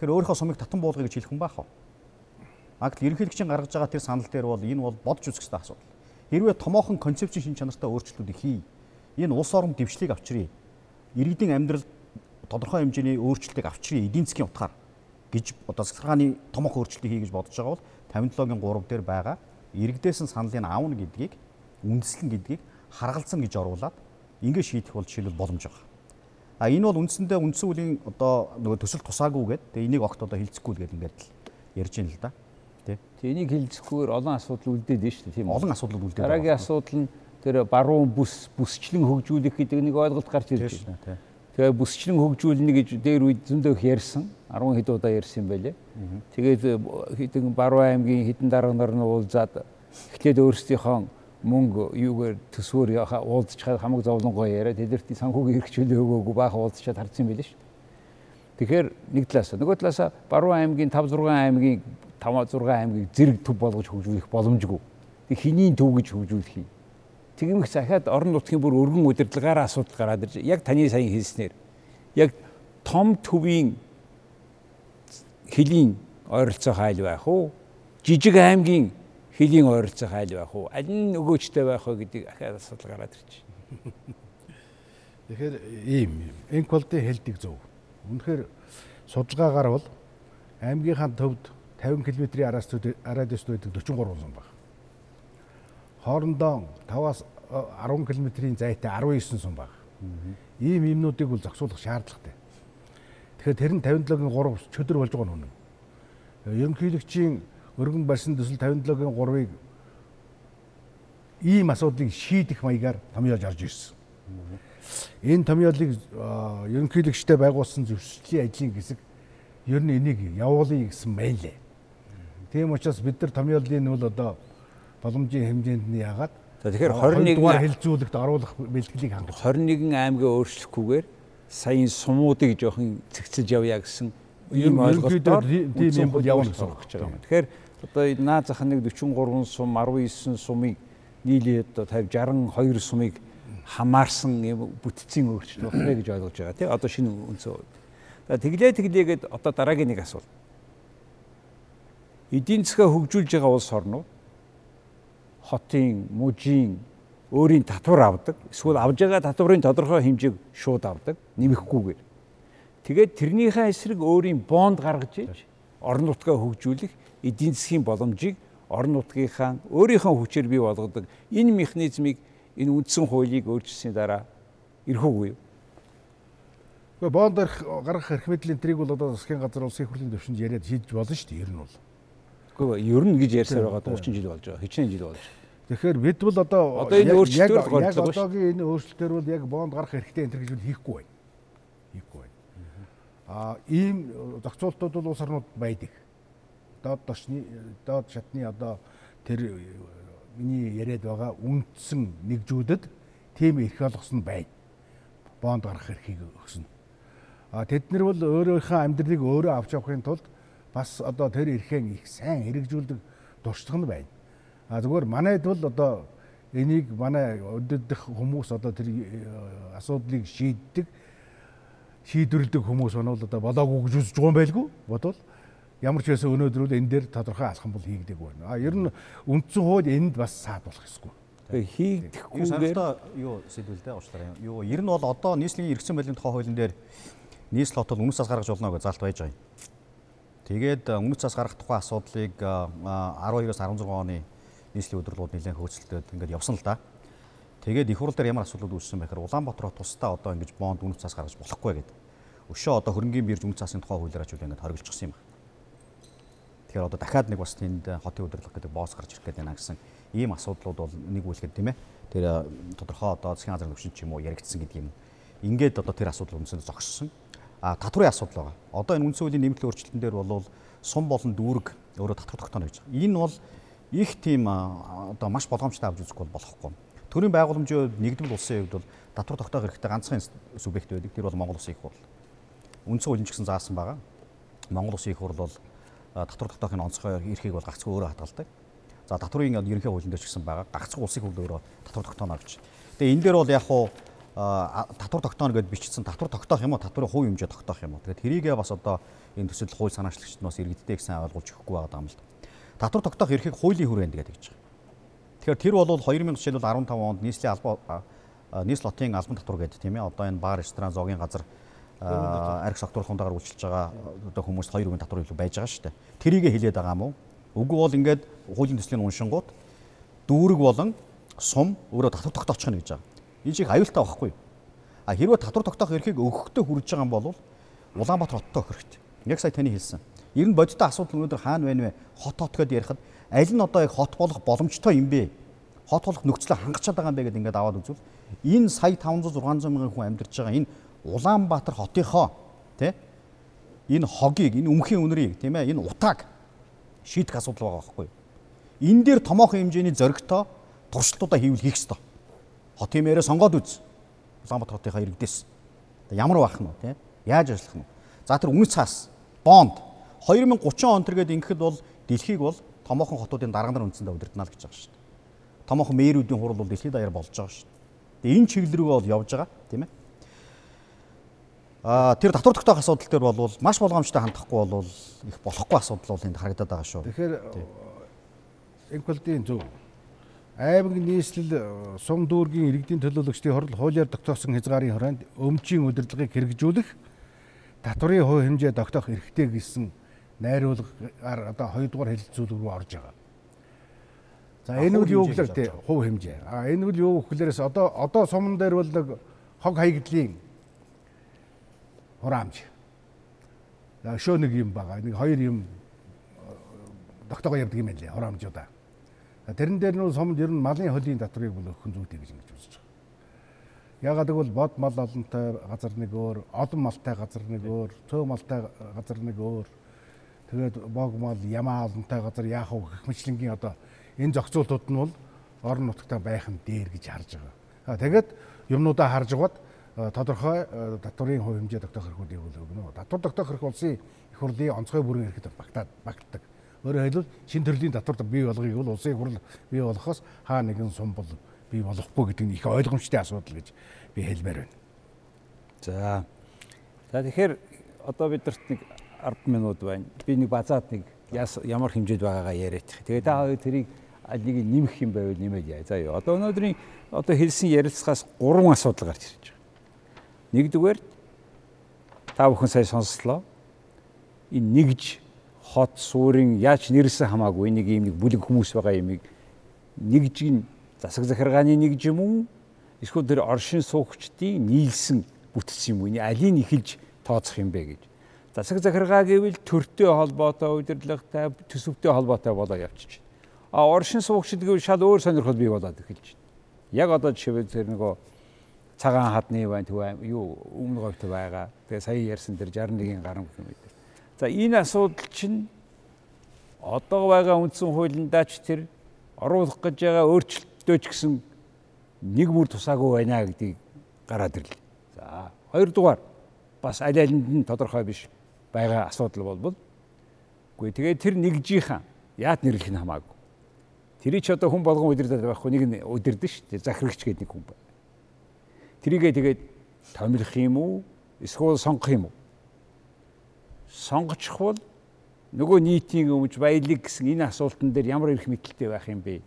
C: Тэгэхээр өөрийнхөө сумыг татан буулгая гэж хэлэх хүн байх уу? Агт ерөнхийлөгчийн гаргаж байгаа тэр санал дээр бол энэ бол бодж үзэх ёстой асуудал. Хэрвээ томоохон концепцийн шин чанартай өөрчлөлтүүдийг хий. Энэ улс орон дэвшлийг авчиръя. Иргэдийн амьдрал тодорхой хэмжээний өөрчлөлтийг авчиръя эдийн засгийн утгаар гэж одоо засгийн томоохон өөрчлөлтийг хий гэж бодож байгаа бол 57-гийн 3 дээр байгаа иргэдээс нь саналыг аавна гэдгийг үндэслэн гэдгийг харгалзсан гэж оруулаад ингэ шийдэх бол жишээлбэл боломж байгаа. А энэ бол үндсэндээ үндсэн үлийн одоо нөгөө төсөл тусаагүй гэдэг. Тэгээ энийг огт одоо хилцэхгүй л гэдэг ингээд л ярьж байна л да.
A: Тий. Энийг хилцэхгүйгээр олон асуудал үлдээд байна шүү дээ тийм
C: үү? Олон асуудал үлдээд.
A: Дараагийн асуудал нь тэр баруун бүс бүсчлэн хөгжүүлэх гэдэг нэг ойлголт гарч ирж байна. Тэгээ бүсчлэн хөгжүүлнэ гэж дээр үед зөндөө их ярьсан. 10 хэд удаа ярьсан байлээ. Тэгээд э, хэдэн баруун аймгийн хэдэн дарга нар нь уулзаад эхлээд өөрсдийнхөө мөнгө юугаар төсвөр уулзчихад хамаг зовлонгоо яриад тэдэрт санхүүгийн хэрэгжүүлээ өгөөгүй баах уулзчаад харсан байлээ шүү. Тэгэхээр нэг талаас нөгөө талаас баруун аймгийн 5 6 аймгийн 5 6 аймгийг зэрэг төв болгож хөгжүүлэх боломжгүй. Тэг хэний төв гэж хөгжүүлэх юм Тэгмэх захиад орон нутгийн бүр өргөн удирдлагаараа асуудал гараад ирж яг таны сая хэлснээр яг том төвийн хөлийн ойролцоо хайл байх уу? Жижиг аймгийн хөлийн ойролцоо хайл байх уу? Аль нь нөгөөчтэй байх вэ гэдэг ахаад асуудал гараад ирж.
B: Тэгэхээр ийм энквалдын хэлдэг зөв. Үнэхээр судалгаагаар бол аймгийнхаа төвд 50 км-ийн араас радиуст байдаг 43 сум байна хоорондоо 5-аас 10 км-ийн зайтай 19 сум баг. Ийм юмнуудыг бол зохицуулах шаардлагатай. Тэгэхээр тэр нь 57-гийн 3 чөдөр болж байгаа нь үнэн. Ерөнхийлөгчийн өргөн барьсан төсөл 57-гийн 3-ыг ийм асуудлыг шийдэх маягаар томьёолж орж ирсэн. Энэ томьёолыг ерөнхийлөгчтэй байгуулсан зөвшөөрлөлийн ажлын хэсэг ер нь энийг явуулъя гэсэн байлээ. Тийм учраас бид нар томьёолын нь бол одоо боломжийн хэмжээнд нь яагаад
A: тэгэхээр 21 дугаар
B: хилцүүлэгт оруулах бэлтгэлийг хангаж
A: 21 аймгаа өөрчлөхгүйгээр саяын сумуудыг жоохон цэгцэлж явъя гэсэн ийм ойлголтоор
B: тийм юм бол явна гэсэн үг
A: байна. Тэгэхээр одоо наа зах нэг 43 сум 19 сумыг нийлээд одоо 50 62 сумыг хамаарсан юм бүтцийн өөрчлөлт байна гэж ойлгож байгаа тийм одоо шинэ үндсэн. За тэглээ тэглээгээд одоо дараагийн нэг асуулт. Эдийн засгаа хөгжүүлж байгаа улс орнууд хотын, мужийн өөрийн татвар авдаг. Эсвэл авж байгаа татварын тодорхой хэмжээг шууд авдаг, нэмэхгүйгээр. Тэгээд тэрнийхээ эсрэг өөрийн бонд гаргаж иж орон нутгаа хөгжүүлэх эдийн засгийн боломжийг орон нутгийнхаа өөрийнхөө хүчээр бий болгодог энэ механизмыг энэ үндсэн хуулийг өөрчилсөний дараа ирэх үгүй юу?
B: Гэхдээ бонд гаргах эрх мэдлийн трийг бол одоо засгийн газар улсын хурлын төвшөнд яриад шийдэж болно шүү дээ. Ер нь бол.
A: Гэхдээ ер нь гэж ярьсаар байгаа 30 жил болж байгаа. Хичнээн жил болж.
B: Тэгэхээр бид бол одоо
A: одоо энэ өөрчлөлтөөр
B: яг одоогийн энэ өөрчлөлтөөр бол яг бонд гарах хэрэгтэй энэ гэж хийхгүй байна. хийхгүй байна. А ийм зохицуултууд бол улс орнууд байдаг. Доод тошны доод шатны одоо тэр миний яриад байгаа үндсэн нэгжүүдэд тийм эрх олгосон байна. Бонд гаргах эрхийг өгсөн. А тэд нар бол өөрийнхөө амьдралыг өөрөө авч явахын тулд бас одоо тэр эрхээ их сайн хэрэгжүүлдэг туршлага нь байна. А зүгээр манайд бол одоо энийг манай өдөрдөх хүмүүс одоо тэр э, асуудлыг шийддэг шийдвэрлэдэг хүмүүс байна бол одоо болоогүй гэж үзэж байгаа юм байлгүй бодвол ямар ч байсан өнөөдөр бол энэ дээр тодорхой алхам бол хийгдэг байна. А ер нь үндсэн хууль энд бас саадуулах ёсгүй.
C: хийгдэхгүйгээр юу сэдвэл дээ уучлаарай. Юу ер нь бол одоо нийслэлийн эргэсэн байлын тухай хуулийн дээр нийслэл хотол үнэс цас гаргаж болно гэж залт байж байгаа юм. Тэгээд үнэс цас гаргах тухай асуудлыг 12-оос 16 оны нийслэлийн өдрөлгүүд нэлээд хөөцөлдөд ингээд явсан л да. Тэгээд их хурл дээр ямар асуудлууд үүссэн байхээр Улаанбаатар хот тусдаа одоо ингэж бонд үнэт цаас гаргаж болохгүй гэдэг. Өшөө одоо хөрөнгөний бирж үнэт цаасын тухай хуулиараа ч үл ингэж хориглочихсон юм байна. Тэгэхээр одоо дахиад нэг бас тэнд хотын удирдлага гэдэг боос гарч ирэх гэдэг байна гэсэн ийм асуудлууд бол нэг үлэхэд тийм ээ. Тэр тодорхой одоо засгийн газрын төвшин ч юм уу яригдсан гэдэг юм. Ингээд одоо тэр асуудал үндсэндээ зогссон. А татврын асуудал байгаа. Одоо энэ үндсэн хуулийн нэмэлтийн өөрчлөлтөн дээр бол сум болон дүүрэг өөрөө татвар тогтооно гэж. Энэ бол их тийм одоо маш болгоомжтой авч үзэх бол болохгүй Төрийн байгууламжийн хувьд нэгдмэл улсын хувьд бол татвар тогтоох хэрэгтэй ганцхан субъект байдаг. Тэр бол Монгол Улсын их хурл. Үндсэн хуулийн ч гэсэн заасан байгаа. Монгол Улсын их хурл бол татвар тогтоохын онцгой эрхийг бол гагцхүү өөрөө хадгалдаг. За татврын ерөнхий хуулийн дээр ч гэсэн байгаа. Гагцхүү улсын хурл өөрөө татвар тогтооно гэж. Тэгээ энэ дээр бол яг хуу татвар тогтооно гэдээ бичсэн татвар тогтоох юм уу татврын хувь хэмжээ тогтоох юм уу тэгээд тэрийгээ бас одоо энэ төсөл хууль санаачлагчд бас иргэдтэй гэсэн ойлгуулж өгөхгүй байгаа юм л да. Татвар тогтоох эрхийг хуулийн хүрээнд гэдэг гэж байгаа. Тэгэхээр тэр бол 2000 жишээлбэл 15 онд нийслэлийн албан нийс лотын албан татвар гэдэг тийм ээ. Одоо энэ бар, ресторан, зоогийн газар арх сектор хундагаар үйлчилж байгаа одоо хүмүүст хоёр үеийн татвар илүү байж байгаа шүү дээ. Тэрийг хэлээд байгаа уу? Үгүй бол ингээд хуулийн төслийн уншингууд дүүрэг болон сум өөрөө татвар тогтоочих нь гэж байгаа. Энэ чих аюултай байхгүй? А хэрвээ татвар тогтоох эрхийг өгөхдөө хүрэж байгаа юм бол Улаанбаатар хоттой өгөх хэрэгтэй. Яг сая таны хэлсэн. Ер нь бодиттой асуудал өнөөдөр хаана байна вэ? Хот хот гэдээ ярихад аль нь одоо яг хот болох боломжтой юм бэ? Хот болох нөхцөлөө хангаж чадбайгаа юм бэ гэдээ ингээд аваад үзвэл энэ сая 500 600 мянган хүн амьдарч байгаа энэ Улаанбаатар хотынхоо тий энэ хогийг энэ өмхийн үнэрийг тийм ээ энэ утааг шийдэх асуудал байгаа байхгүй юу? Энэ дээр томоохон хэмжээний зөрөгтэй туршилтуудаа хийвэл хийх ёстой. Хотын мэрээ сонгоод үз. Улаанбаатар хотынхаа иргэдээс. Ямар байх нь вэ? Яаж ажиллах нь? За тэр үнэт цаас бонд 2030 он тэргээд ингэхэд бол дэлхийг бол томоохон хотуудын дарга нар үндсэндээ удирдана л гэж байгаа шүү дээ. Томоохон мэрүүдийн хурал бол дэлхийд даяар болж байгаа шүү дээ. Тэгээ энэ чиглэл рүү бол явж байгаа тийм ээ. Аа тэр татвар тогтоох асуудал дээр бол маш болгоомжтой хандахгүй бол их болохгүй асуудал бол энд харагдаад байгаа шүү.
B: Тэгэхээр Энквалдийн зөв аймаг нийслэл сум дүүргийн иргэдийн төлөөлөгчдийн хорл хуулиар тогтоосон хязгаарын хүрээнд өмчийн удирдлагыг хэрэгжүүлэх татврын хувь хэмжээ тогтоох эрхтэй гэсэн найруулгаар одоо хоёрдугаар хэлэлцүүлэг рүү орж байгаа. За энэ үл юу гэхээр тий хувь хэмжээ. А энэ үл юу гэхлээрээс одоо одоо сумн дээр бол нэг хог хаягдлын хураамж. За шөө нэг юм байгаа. Нэг хоёр юм тогтоогоо явдаг юм байна лээ хураамжуудаа. Тэрэн дээр нь сумд ер нь малын хөлийн татрыг бол өхөн зүйтэй гэж ингэж үзэж байгаа. Ягаад гэвэл бод мал олонтой газар нэг өөр, олон малтай газар нэг өөр, цөө малтай газар нэг өөр Тэгээд бог мал ямаа олонтой газар яах вэ гэх мэтлэнгийн одоо энэ зохицуултууд нь бол орон нутгатаа байх нь дээр гэж харж байгаа. Тэгээд юмнуудаа харж гоод тодорхой татврын хувь хэмжээ тогтоох хэрэгүүдийг өгнө. Татвар тогтоох хэрэг улсын их хурлын онцгой бүрэн эрхэд багтаад багтдаг. Өөрөөр хэлбэл шин төрлийн татвар бий болгохыг бол улсын их хурл бий болгохоос хаа нэгэн сум бол бий болохгүй гэдэг нь их ойлгомжтой асуудал гэж би хэлмээр байна.
A: За. За тэгэхээр одоо бидэрт нэг 10 минут байна. Би нэг базаад нэг ямар хэмжээд байгаагаа яриад. Тэгээд та хоёр тэрийг аль нэг нэмэх юм байвал нэмээд яа. За юу. Одоо өнөөдрийн одоо хэлсэн ярилцлагаас гурван асуудал гарч ирж байгаа. Нэгдүгээр та бүхэн сая сонслоо. Энэ нэгж хот суурин яаж нэрсэн хамаагүй нэг юм нэг бүлэг хүмүүс байгаа юмыг нэгж засаг захиргааны нэгж юм уу? Эсвэл тэр оршин суугчдын нийлсэн бүтц юм уу? Алийг эхэлж тооцох юм бэ гэж засаг захиргаа гэвэл төртэй холбоотой удирдлагатай төсөвтэй холбоотой болоо явчих. А оршин суугчид гэвэл шал өөр сонирхол бий болоод эхэлж байна. Яг одоо жишээ тэр нөгөө цагаан хадны байна төв юу өмнө говьт байгаа. Тэгээ сая ярьсан дээр 61-ийн гарам гэх дээр. За энэ асуудал чинь одоо байгаа үндсэн хуулиндаа ч тэр оруулах гэж байгаа өөрчлөлтөө ч гэсэн нэг мөр тусаагүй байна гэдгийг гараад ирлээ. За хоёрдугаар бас аль алинд нь тодорхой биш байгаа асуудал болбол үгүй тэгээ тэр нэгжийнхэн яад нэрлэх нь хамаагүй. Тэрий ч одоо хүн болгон удирдах байхгүй нэг нь удирдах шүү дээ. Захирагч гэдэг нэг хүн байна. Тэрийгээ тэгээд томилох юм уу? Эсвэл сонгох юм уу? Сонгочих бол нөгөө нийтийн өмж баялаг гэсэн энэ асуултан дээр ямар их мэдлэлтэй байх юм бэ?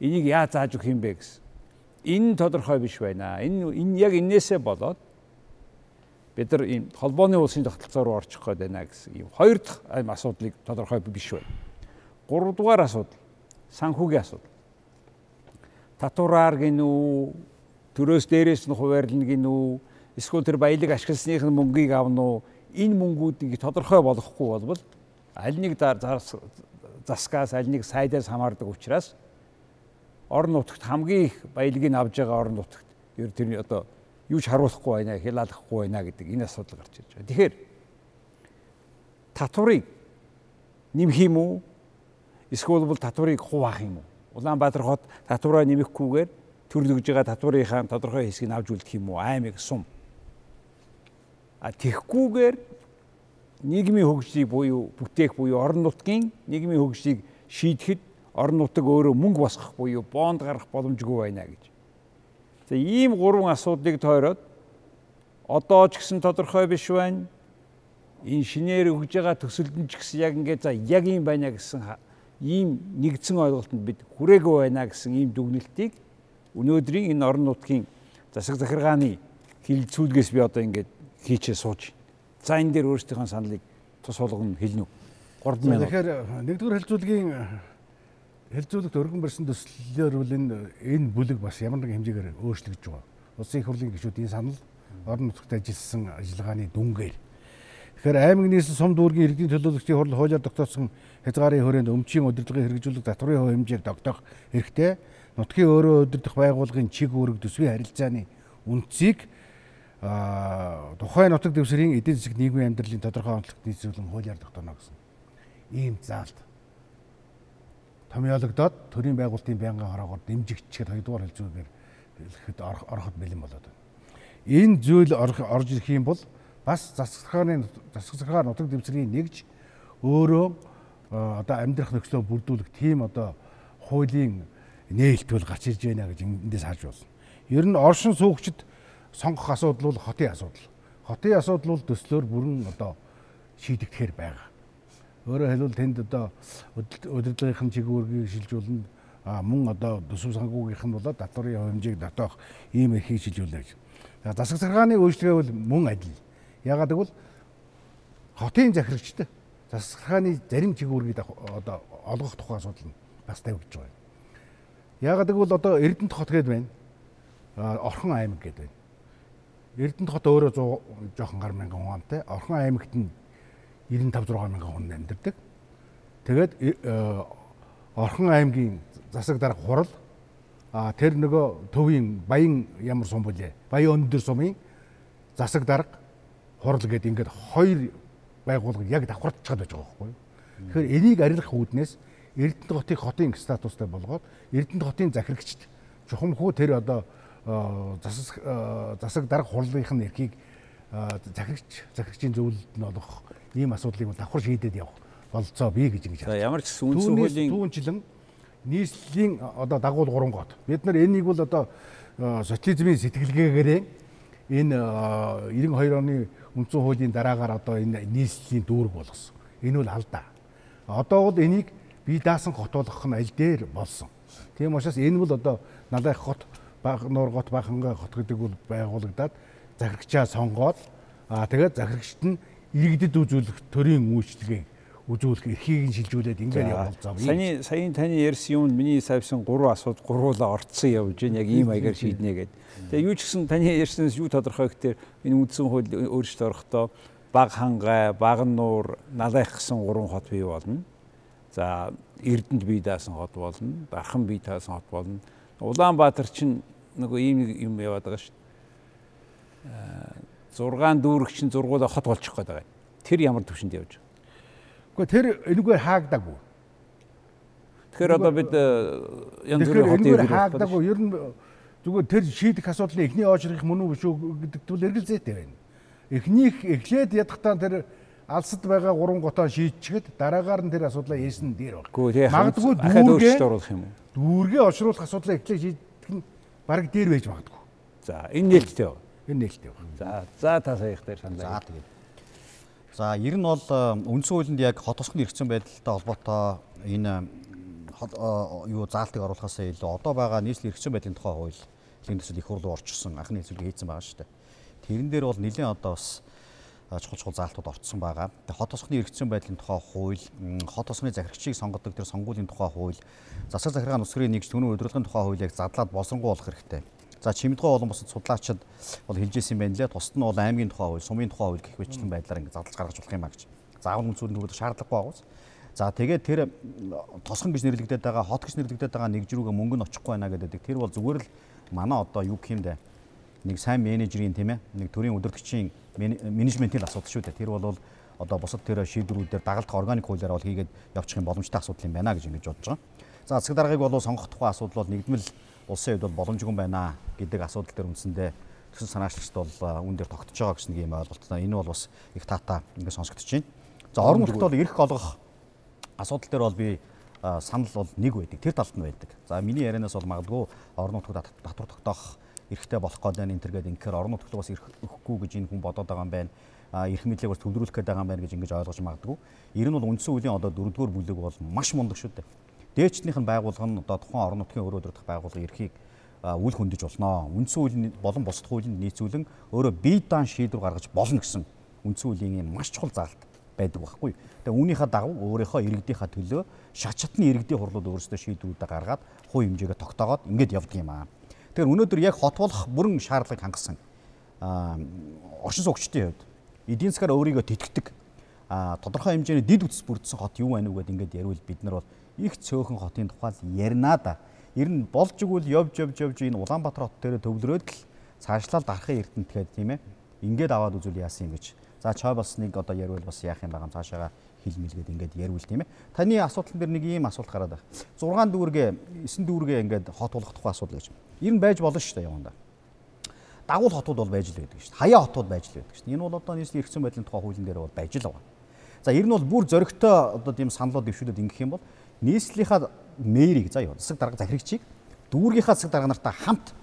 A: Энийг яаж зааж өгөх юм бэ гэсэн. Энэ тодорхой биш байна. Энэ энэ яг энээсээ болоод бид нар ийм холбооны улсын тогтолцоо руу орчих гээд байна гэсэн ийм хоёр дахь аим асуудлыг тодорхой биш байна. Гурав дугаар асуудал санхүүгийн асуудал. Татвараар гинүү төрөөс дээрээс нь хуваарлна гин үү эсвэл тэр баялаг ашигласных нь мөнгийг авна уу энэ мөнгүүдийг тодорхой болгохгүй болбол аль нэг заскаас аль нэг сайдаас хамаардаг учраас орон нутагт хамгийн их баялагийг авж байгаа орон нутагт ер тэр одоо юу ч харуулахгүй байна хялаалахгүй байна гэдэг энэ асуудал гарч ирж байгаа. Тэгэхээр татварыг нэмэх юм уу? Эсвэл бол татварыг хуваах юм уу? Улаанбаатар хот татвараа нэмэхгүйгээр төрлөгж байгаа татварынхаа тодорхой хэсгийг авч үлдэх юм уу аймаг сум а тэгхгүйгээр нийгмийн хөгжлийг буюу бүтээх буюу орон нутгийн нийгмийн хөгжлийг шийдэхэд орон нутаг өөрөө мөнгө босгох буюу бонд гаргах боломжгүй байна гэж. За ийм гурван асуудлыг тойроод одоо ч гэсэн тодорхой биш байна. Инженер өгж байгаа төсөлд ч гэсэн яг ингээд за яг юм байна гэсэн ийм нэгдсэн ойлголтод бид хүрээгүй байна гэсэн ийм дүгнэлтийг өнөөдрийн энэ орон нутгийн засаг захиргааны хилцүүлгээс би одоо ингээд хийчээ сууж. За энэ дээр өөрсдийнхөө саналыг тус болгоно хэлнэ үү? 3 минут.
B: Тэгэхээр нэгдүгээр хилцүүлгийн хилцүүлэгт өргөн барьсан төслөөр бол энэ энэ бүлэг бас ямар нэгэн хэмжээгээр өөрчлөгдөж байгаа. Улсын их хурлын гишүүдийн санал орон нутагт ажилласан ажиллагааны дүнгээр. Тэгэхээр аймаг нийслэл сум дүүргийн иргэдийн төлөөлөгчдийн хурал хуулиар тогтоосон хязгаарын хүрээнд өмчийн удирдлагын хэрэгжүүлэх татварын хувь хэмжээг тогтоох хэрэгтэй нутгийн өөрөө удирдах байгууллагын чиг үүрэг төсвийн харилцааны үндсийг тухайн нутаг дэвсгэрийн эдийн засаг нийгмийн амьдралын тодорхой онцлогт нийцүүлэн хуулиар тогтооно гэсэн ийм заалт томьёологдоод төрийн байгуулалтын байнгын хороогоор дэмжигчгээд хоёрдугаар хэлцүүгээр хэлэхэд ороход бэлэн болоод байна. Энэ зүйл орж ирэх юм бол бас засаг захаан нутаг дэвсгэрийн нэгж өөрөө одоо амьдрах нөхцөлөө бүрдүүлэх тийм одоо хуулийн нээлтвэл гарч ирж байна гэж эндээс харж болно. Ер нь оршин суугчид сонгох асуудал бол хотын асуудал. Хотын асуудал бол төслөөр бүрэн одоо шийдэгдэхээр байгаа. Өөрөөр хэлбэл тэнд одоо удирдлагын чиглэлийг шилжүүлнэ мөн одоо төсөв санхүүгийнх нь болоод татварын хэмжээг дотоох ийм эрхийг шилжүүлнэ гэж. Засаг захиргааны үйлчлэгээ бол мөн адил. Ягаад гэвэл хотын захирагчтай засаг захиргааны зарим чиглэлийг одоо олгох тухай асуудал нь бас тавигдж байгаа. Яагаад гэвэл одоо Эрдэнэт хот гээд байна. Орхон аймаг гээд байна. Эрдэнэт хот өөрөө 100 жоохон гар мянган хүн амтай. Орхон аймагт нь 95 6 мянган хүн амьдардаг. Тэгээд э, Орхон аймгийн засаг дарга хурал тэр нөгөө төвийн баян ямар сум бүлээ? Баян өндөр сумын засаг дарга хурал гэдэг ингээд хоёр байгууллага яг давхартчихад байж байгаа байхгүй юу? Тэгэхээр энийг арилгах үүднээс Эрдэнэт хотыг хотын статустай болгоод Эрдэнэт хотын захирагчд чухамхүү тэр одоо засаг засаг дарга хурлынх нь эрхийг захирагч захирагчийн зөвлөлд нь олгох ийм асуудлыг давхар шийдээд явах болцоо бий гэж ингэж
A: байна. Ямар ч гэсэн үндсэн хуулийн
B: түүнчлэн нийслэлийн одоо дагуул гурван гот. Бид нар энийг бол одоо социализмын сэтгэлгээгээрээ энэ 92 оны үндсэн хуулийн дараагаар одоо энэ нийслэлийн дүүрэг болгосон. Энэ бол алдаа. Одоо бол энийг бие даасан хот болгох нь аль дээр болсон. Тийм учраас энэ бол одоо налайх хот баг нуур гот баханга хот гэдэг бол байгуулагдаад захирагчаа сонгоод аа тэгээд захирагчт нь иргэдэд үзүүлэх төрийн үйлчлэгээ үзүүлэх эрхийг нь шилжүүлээд ингээд явуулцаа.
A: Саяны саяны таны ярьсан юм миний савьсан гурван асууд гурвуулаа орцсон явж байна. Яг ийм маягаар шийднэ гэд. Тэгээ юу ч гэсэн таны ярьснаас юу тодорхой гэхээр энэ үндсэн хууль өөрчлөлт орохдоо баг хангай, баг нуур, налайх гэсэн гурван хот бий болно. За Эрдэнэт бие даасан хот болно, Дархан бие даасан хот болно. Улаанбаатар чинь нөгөө ийм юм яваад байгаа шүү дээ. 6 дүүрэгчин зургуулаа хот болчих гээд байгаа. Тэр ямар төвшөнд явж байгаа.
B: Гэхдээ тэр энэгээр хаагдаагүй.
A: Тэгэхээр одоо бид э, янз бүрийн
B: хотын энэгээр хаагдаагүй. Ер нь зүгээр тэр шийдэх асуудлын эхний оожрох мөн үү шүү гэдэг зүйл эргэлзээтэй байна. Эхнийх эхлээд ядахтаа тэр алсад байгаа гурван готоо шийдчихэд дараагаар нь тэр асуудлаа ээсэн дээр
A: баг.
B: Магадгүй
A: дүүргээ оруулах юм уу?
B: Дүүргээ олшруулах асуудлаа эхлээд шийдэх нь баг дээр байж магадгүй.
A: За энэ нээлттэй байна.
B: Энэ нээлттэй байна.
A: За за та саях дээр саналаа.
C: За тэгээд. За ер нь бол үндсэн хуулинд яг хот тосгоны эрхцэн байдалтай холбоотой энэ юу заалтыг оруулахаас илүү одоо байгаа нийслэлийн эрхцэн байдлын тухай хууль лийн төсөл их хурлуу орчсон анхны хэсэг хийцэн байгаа шүү дээ. Тэрэн дээр бол нэлээд одоо бас чухал чухал заалтууд орцсон байгаа. Тэгээ хот тосгоны эрхцэн байдлын тухай хууль, хот тосгоны захирагчийг сонгодог тэр сонгуулийн тухай хууль, засаг захиргааны усрын нэгж түүний удирдлагын тухай хуулийг задлаад болсонгуй болох хэрэгтэй. За Чимэдгоо болон бусад судлаачид бол хэлжсэн байна лээ. Тусад нь бол аймгийн тухай хууль, сумын тухай хууль гэх мэтлэн байдлаар ингэ задлаж гаргаж болох юм а гэж. Заавал үнцүүд нь шаардлагагүй байгаас. За тэгээд тэр тосгон гэж нэрлэгдээд байгаа, хот гэж нэрлэгдээд байгаа нэгж рүүгээ мөнгө нь очихгүй байна гэдэг. Тэр бол зүгээр л манай одоо юу гэх юм бэ? Нэг сайн менежерийн тийм ээ, нэг төрийн удирдгчийн менежментийн асуудал шүү дээ. Тэр бол одоо бусад тэр шийдвэрүүдээр дагалдах органик хуулиар бол хийгээд явчих юм боломжтой асуудал юм байна гэж ингэж бодож байгаа. За засаг даргаыг бол сонгох тухай асуудал бол нэгдмэл улсын хувьд бол боломжгүй байна гэдэг асуудал дээр үндсэндээ төсөл санаачлагчд бол үн дээр тогтож байгаа гэсэн юм ойлголттой. Энэ бол бас их таата ингээд сонсогдож байна. За орон нутгад бол эрх олгох асуудал дээр бол би санал бол нэг байдаг. Тэр талд нь байдаг. За миний ярианаас бол магадгүй орон нутгад татвар тогтоох эрхтэй болох байна энэ төргээд инхээр орон нутгад бас эрх өгөхгүй гэж энэ хүн бодоод байгаа юм байна. Эрх мэдлийг бас төвлөрүүлэх байгаа юм байна гэж ингэж ойлгож магадгүй. Ер нь бол үндсэн үеийн одоо дөрөвдүгээр бүлэг бол маш мундаг шүү дээ. Дээчнийх нь байгууллага нь одоо тухайн орон нутгийн өөрөө удирдах байгууллага эрхийг үл хөндөж болно. Үндсэн үеийн болон бусад хуулийн нийцүүлэн өөрөө бие даан шийдвэр гаргаж болно гэсэн үндсэн үеийн маш чухал заалт байдаг байхгүй. Тэгээ үүнийхээ дагуу өөрийнхөө иргэдийнхаа төлөө шат шатны иргэдийн хурлууд өөрсдөө шийдвэрүүдээ гаргаад хувь хэмжээгээ тогтоогоод ингэж явдаг юм аа. Тэгэхээр өнөөдөр яг хот болох бүрэн шаардлагыг хангасан оршин суугчдын хувьд эдийн засгаар өөрийгөө тэтгэдэг тодорхой хэмжээний дид үтс бүрдсэн хот юу байна уу гэдээ ингэж яривал бид нар бол их цөөхөн хотын тухай ярина да. Ер нь болж игэл явж явж явж энэ Улаанбаатар хот дээр төвлөрөөд л цаашлал дарахын эрдэнэт гэдэг тийм ээ. Ингээд аваад үзүүл яасан юм гэж. За чой бас нэг одоо яривал бас яах юм байгаа цаашаага хилмэлгээд ингээд яривал тийм ээ. Таны асуудал дээр нэг ийм асуулт гараад байна. 6 дүүргээ 9 дүүргээ ингээд хот болох тухай асуудал гэж. Ер нь байж болно шүү дээ яванда. Дагуул хотууд бол байж л байдаг шүү дээ. Хаяа хотууд байж л байдаг шүү дээ. Энэ бол одоо нийслэлийн эрхцэн байдлын тухай хуулийн дээр бол байж л байгаа. За ер нь бол бүр зөрөгтэй одоо тийм саналууд дэвшүүлээд ингэх юм бол нийслэлийнхаа мэрийг за юу засаг дарга захирагчийг дүүргийнхаа засаг дарга нартай хамт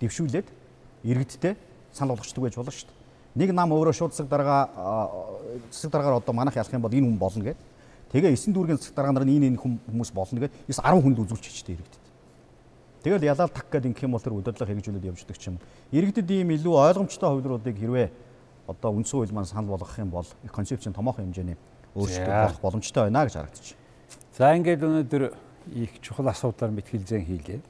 C: дэвшүүлээд иргэдтэй санал болгочдөг байж болно шүү дээ. Нэг нам өөрөө шууд засаг дарга засаг даргаар одоо манайх ялах юм бол энэ хүн болно гэдэг. Тэгээ 9 дүүргийн засаг дарга нар энэ энэ хүмүүс болно гэдэг. 9 10 хүнд үзүүлчих чтэй иргэдэд. Тэгэл ялаал так гэдэг ингэх юм бол тэр удирдлага хэрэгжүүлээд явждаг ч юм. Иргэдэд ийм илүү ойлгомжтой хувилбаруудыг хэрвээ одоо үндсэн хууль маань санал болгох юм бол концепцийн томоохон хэмжээний өөрчлөлт болох боломжтой байна гэж харагдчих.
A: За ингээд өнөөдөр их чухал асуудлаар мэтгэлзэн хийлээ.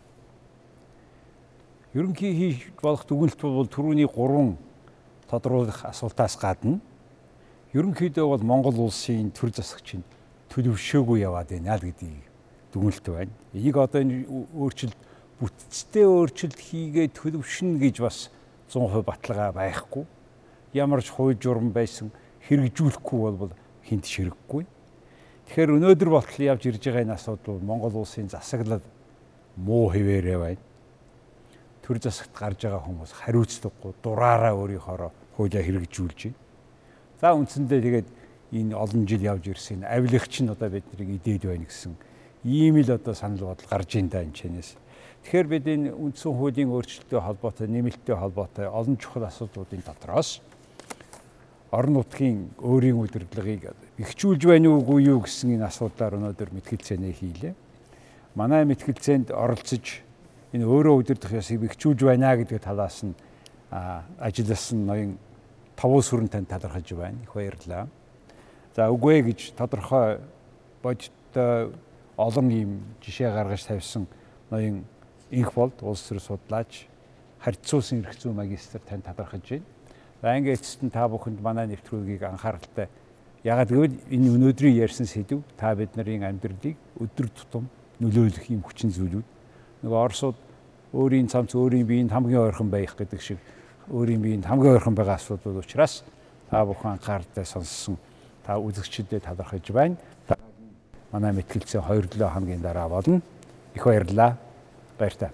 A: Ерөнхий хийж болох дүгнэлт бол түрүүний гурван тодруулах асуултаас гадна ерөнхийдөө бол Монгол улсын төр засагчийн төлөвшөөгүй яваад байна л гэдгийг дүгнэлт байна. Энийг одоо энэ өөрчлөлт бүтцтэй өөрчлөлт хийгээ төлөвшнө гэж бас 100% баталгаа байхгүй. Ямар ч хууль журам байсан хэрэгжүүлэхгүй бол хинт ширэггүй. Тэгэхээр өнөөдөр болтол явж ирж байгаа энэ асуудал Монгол улсын засаглал муу хэвээрээ байна. Төр засагт гарч байгаа хүмүүс хариуцлагагүй дураараа өөрийнхөө хуулиа хэрэгжүүлж байна. За үндсэндээ тэгээд энэ олон жил явж ирсэн авилагч нь одоо биднийг идээд байна гэсэн ийм л одоо санал бодол гарч ийн да энэ чэнэс. Тэгэхээр бид энэ үндсэн хуулийн өөрчлөлттэй холбоотой нэмэлттэй холбоотой олон чухал асуудлуудын дотроос орон нутгийн өөрийн удирдлагыг бэхжүүлж байна уугүй юу гэсэн энэ асуудлаар өнөөдөр мэтгэлцээнэ хийлээ. Манай мэтгэлцээнд оролцож энэ өөрөө удирдах ёсыг бэхжүүлж байна гэдэг талаас нь ажилласан ноён тавуус хүрэн тань талархаж байна. Их баярлалаа. За үгүй гэж тодорхой бодиттой олон ийм жишээ гаргаж тавьсан ноён инх болд улс төр судлаач харьцуулсан эрх зүйн магистр тань талархаж байна. Ингээд эцэст нь та бүхэнд манай нэвтрүүлгийг анхааралтай ягаад гэвэл энэ өнөөдрийн ярьсан сэдв та бид нарын амьдралыг өдөр тутам нөлөөлөх юм хүчин зүйлүүд нөгөө Оросууд өөрийн цамц өөрийн биеинд хамгийн ойрхон байх гэдэг шиг өөрийн биеинд хамгийн ойрхон байгаа асуудал учраас та бүхэн анхааралтай сонссон та үзэгчдэд талархаж байна. Манай мэтгэлцээ 2-7 хоногийн дараа болно. Их баярлалаа. Баяр таа.